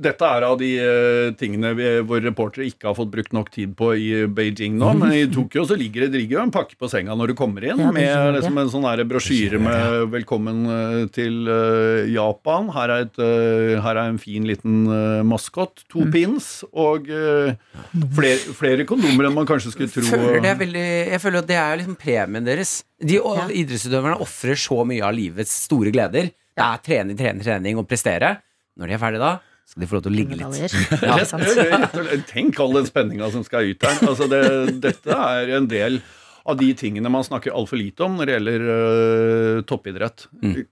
Dette er av de eh, tingene vi, våre reportere ikke har fått brukt nok tid på i Beijing nå. Men i [laughs] Tokyo så ligger det ligger jo en pakke på senga når du kommer inn, Ja, med liksom en sånn brosjyre med 'Velkommen eh, til uh, Japan'. Her er, et, uh, her er en fin liten maskot. To pins og flere, flere kondomer enn man kanskje skulle tro. føler det er veldig, jeg føler at det er liksom premien deres. De Ja. idrettsutøverne ofrer så mye av livets store gleder. Det er trening, trening, trening og prestere. Når de er ferdige da, skal de få lov til å ligge litt. [laughs] Ja, Tenk all den spenninga som skal ut her. Altså det, dette er en del av de tingene man snakker altfor lite om når det gjelder uh, toppidrett.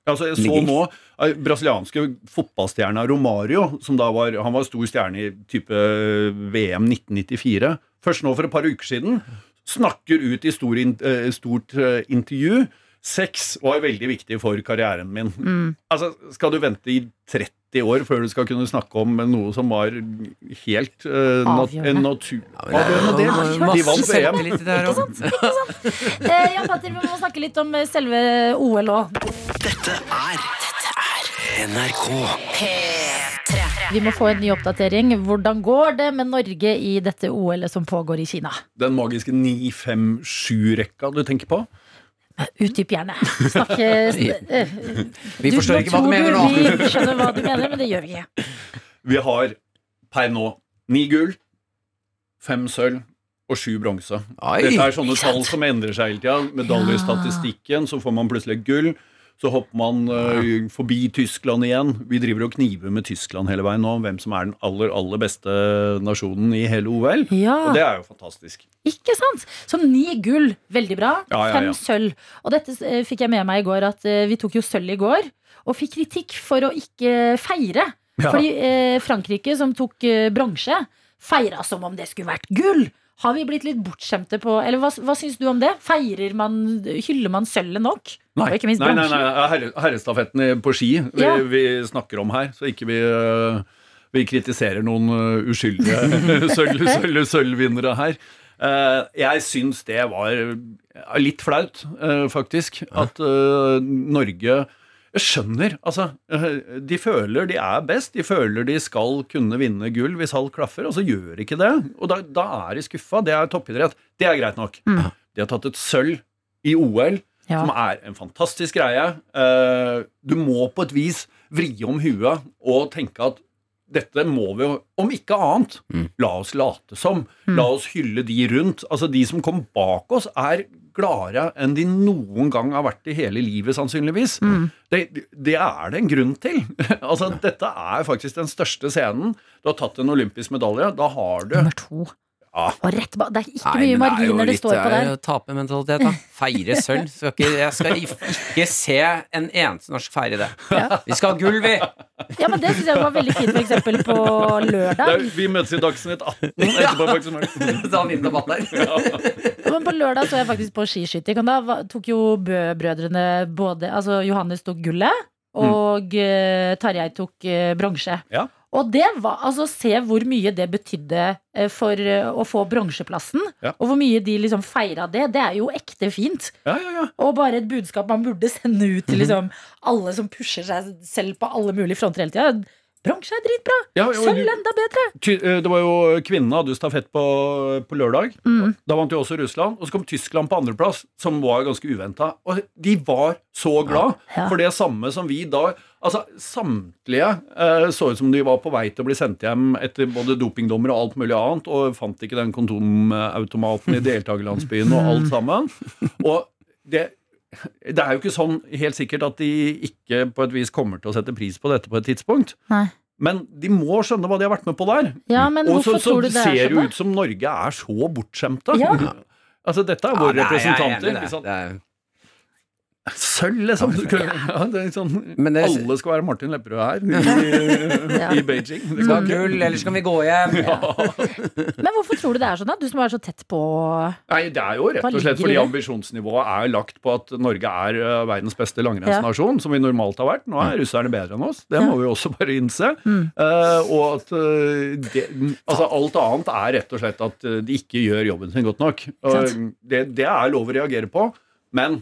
Altså Jeg så nå uh, brasilianske fotballstjerna Romario, som da var Han var stor stjerne i type VM 1994. Først nå for et par uker siden snakker ut i stor, in- øh, stort øh, intervju. Sex var veldig viktig for karrieren min. Altså, Skal du vente i 30 år før du skal kunne snakke om noe som var helt uh, nat en natur... Ja, det er De vant VM. Ikke sant? [laughs] Ikke sant? Eh, Jan Petter, vi må snakke litt om eh, selve OL òg. Dette er Dette er NRK. Vi må få en ny oppdatering. Hvordan går det med Norge i dette OL-et som pågår i Kina? Den magiske 9-5-7-rekka du tenker på? Utdyp gjerne. Snakk eh, Vi forstår ikke hva du mener nå. Vi skjønner hva du mener, men det gjør vi ikke. Vi har per nå ni gull, fem sølv og sju bronse. Dette er sånne tall som endrer seg hele tida. Medaljestatistikken, så får man plutselig gull. Så hopper man uh, forbi Tyskland igjen. Vi driver og kniver med Tyskland hele veien nå om hvem som er den aller, aller beste nasjonen i hele OL. Ja. Og det er jo fantastisk. Ikke sant? Så ni gull, veldig bra. Ja, ja, Fem sølv. Og dette uh, fikk jeg med meg i går, at uh, vi tok jo sølv i går. Og fikk kritikk for å ikke feire. Fordi Frankrike, som tok bronse, feira som om det skulle vært gull. Har vi blitt litt bortskjemte på Eller hva, hva syns du om det? Feirer man, Hyller man sølvet nok? Nei, Og ikke minst nei, nei, nei herre, herrestafetten på ski vi, Ja. vi snakker om her, så ikke vi, øh, vi kritiserer noen øh, uskyldige [laughs] sølv- sølv- sølvvinnere her. Eh, jeg syns det var litt flaut, øh, faktisk, at øh, Norge jeg skjønner. altså, øh, De føler de er best. De føler de skal kunne vinne gull hvis alt klaffer, og så gjør de ikke det. Og da, da er de skuffa. Det er toppidrett. Det er greit nok. Mm. De har tatt et sølv i OL Ja. som er en fantastisk greie. Eh, du må på et vis vri om huet og tenke at dette må vi jo, om ikke annet, la oss late som. La oss hylle de rundt. Altså De som kom bak oss, er gladere enn de noen gang har vært i hele livet, sannsynligvis. Det, det er det en grunn til. [laughs] altså Dette er faktisk den største scenen. Du har tatt en olympisk medalje. Da har du Nummer to. Ja. Og rett ba Det er ikke Nei, mye marginer det det står på der. Det er jo tapermentalitet, da. Feire sølv. Skal ikke, jeg skal ikke se en eneste norsk feire det. Ja. Vi skal ha gull, vi! Ja, men Det syns jeg var veldig fint, for eksempel på lørdag. er, vi møtes i Dagsnytt 18 etterpå. faktisk. [laughs] har vi en debatt der. [laughs] Men på lørdag så jeg faktisk på skiskyting, og da tok jo Bø-brødrene både Altså Johannes tok gullet, og mm. Tarjei tok uh, bronse. Ja. Og det var Altså, se hvor mye det betydde eh, for eh, å få bronseplassen. Ja. Og hvor mye de liksom feira det. Det er jo ekte fint. Ja, ja, ja. Og bare et budskap man burde sende ut til liksom alle som pusher seg selv på alle mulige fronter hele tida. Bronse er dritbra! Ja, Sølv enda bedre! Eh, Det var jo Kvinnene hadde jo stafett på, på lørdag. Mm. Da vant jo også Russland. Og så kom Tyskland på andreplass, som var ganske uventa. Og de var så glad Ja. for det samme som vi da Altså, Samtlige eh, så ut som de var på vei til å bli sendt hjem etter både dopingdommer og alt mulig annet, og fant ikke den kondomautomaten i [laughs] deltakerlandsbyen og alt sammen. [laughs] Og det, det er jo ikke sånn helt sikkert at de ikke på et vis kommer til å sette pris på dette på et tidspunkt. Nei. Men de må skjønne hva de har vært med på der. Ja, men Og så, så tror du det ser er det jo ut som Norge er så bortskjemte. Ja. Altså, dette er våre Ja, jeg er enig representanter. det. ikke sant? Det er- Sølv, liksom. Du Ja, sånn, det- alle skal være Martin Lepperød her i, Ja. [laughs] i Beijing. Det skal ha gull, ellers kan vi gå hjem. [laughs] Men hvorfor tror du det er sånn, da? Du som er så tett på Nei, Det er jo rett og slett fordi ambisjonsnivået er lagt på at Norge er uh, verdens beste langrennsnasjon, som vi normalt har vært. Nå er russerne bedre enn oss. Det må vi også bare innse. Mm. Uh, og at uh, det, altså alt annet er rett og slett at de ikke gjør jobben sin godt nok. Og det, det er lov å reagere på, men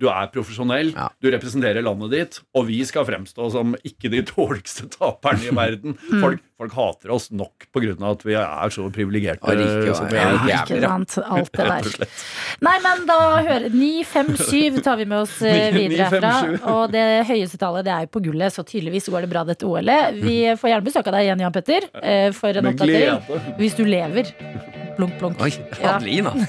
du er profesjonell, Ja. du representerer landet ditt, og vi skal fremstå som ikke de dårligste taperne i [laughs] verden. Folk, folk hater oss nok av at vi er så privilegerte. Ja, som vi ja, er. rike. Ikke sant, alt det der. Nei, men da hører 957 tar vi med oss eh, [laughs] videre herfra. Og det høyeste tallet det er jo på gullet, så tydeligvis går det bra dette OL-et. Vi får gjerne besøk av deg igjen, Jan Petter, eh, for en oppdatering. Hvis du lever. Blunk, blunk. Oi, Ja. Adelina. Nå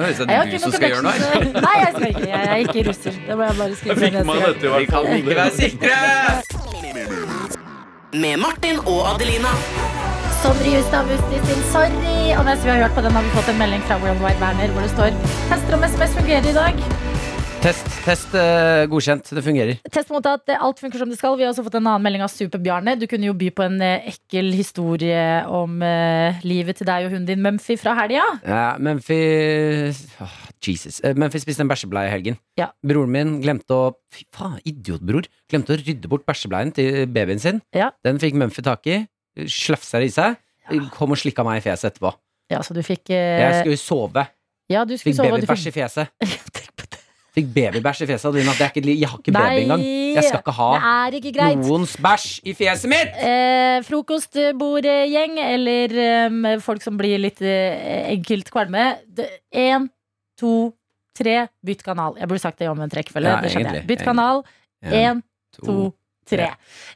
høres det ut ikke som du skal gjøre noe. her. Nei, jeg skal ikke. Jeg er ikke russer. Det må jeg bare skrive Jeg fikk ned meg dette i Vi kan ikke være sikre! Med Martin og Adelina. Sondre Justad Musti sin Sorry. Og mens vi har hørt på den, har vi fått en melding fra World Wide Werner hvor det står Tester om SMS fungerer i dag. Test, test, uh, godkjent. Det fungerer. Test mot at eh, alt funker som det skal. Vi har også fått en annen melding av Super-Bjarne. Du kunne jo by på en uh, ekkel historie om uh, livet til deg og hunden din Mumphy fra helga. Ja, Mumphy Åh, Jesus. Men Memphis spiste en bæsjebleie i helgen. Ja. Broren min glemte å Fy faen, idiotbror. Glemte å rydde bort bæsjebleien til babyen sin. Ja. Den fikk Mumphy tak i. Slafsa det i seg. Kom og slikka meg i fjeset etterpå. Ja, så du fikk eh, Jeg skulle sove. Ja, du skulle Fikk sove. babybæsj i fjeset. [laughs] Fikk babybæsj i fjeset. Adelina. Det er ikke, jeg har ikke Nei, baby engang. Jeg skal ikke ha ikke noens bæsj i fjeset mitt! Eh, frokostbordgjeng eller eh, folk som blir litt eh, enkelt kvalme. Én, to, tre, bytt kanal. Jeg burde sagt det i omvendt rekkefølge. Ja, det skjønner jeg. egentlig, Bytt kanal. Én, to, tre.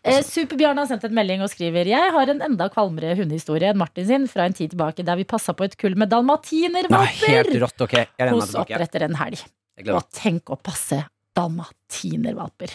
Eh, Super-Bjarne har sendt en melding og skriver Jeg har en enda kvalmere hundehistorie enn Martin sin fra en tid tilbake der vi passa på et kull med dalmatinervalper rått. Ok, jeg regner meg hos oppretter en helg. Og tenk å passe dalmatinervalper.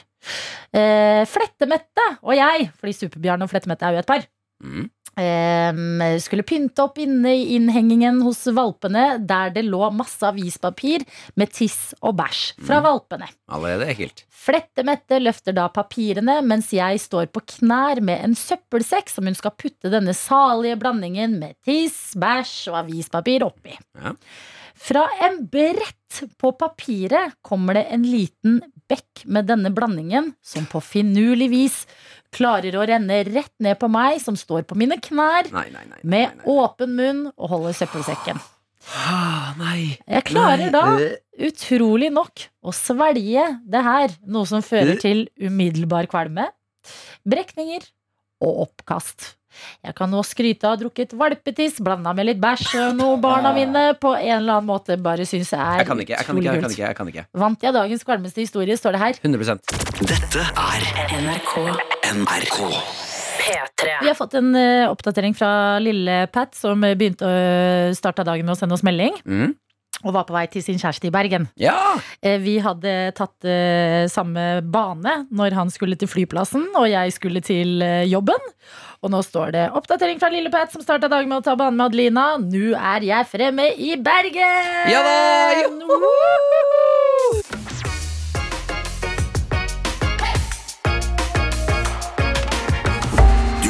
Eh, Flettemette og jeg, fordi Superbjørn og Flettemette er jo et par, Mm. Eh, skulle pynte opp inne i innhengingen hos valpene, der det lå masse avispapir med tiss og bæsj fra valpene. Allerede ekkelt. Flettemette løfter da papirene, mens jeg står på knær med en søppelsekk som hun skal putte denne salige blandingen med tiss, bæsj og avispapir oppi. Ja. Fra en brett på papiret kommer det en liten bekk med denne blandingen, som på finurlig vis klarer å renne rett ned på meg, som står på mine knær, Nei, nei, nei. med åpen munn og holder søppelsekken. Ah, nei. Jeg klarer da, utrolig nok, å svelge det her, noe som fører til umiddelbar kvalme, brekninger og oppkast. Jeg kan nå skryte av å ha drukket valpetiss blanda med litt bæsj, og noe barna mine på en eller annen måte bare syns Jeg er jeg kan ikke, jeg kan ikke. Jeg kan ikke. Vant jeg dagens kvalmeste historie, står det her. 100% Dette er NRK NRK. P3. Vi har fått en uh, oppdatering fra lille Pat, som begynte å starte dagen med å sende oss melding. mm. Og var på vei til sin kjæreste i Bergen. Ja! Eh, Vi hadde tatt eh, samme bane når han skulle til flyplassen og jeg skulle til jobben. Og nå står det oppdatering fra Lille Pat som starta dagen med å ta banen med Adelina. Nå er jeg fremme i Bergen! Ja da! Joho!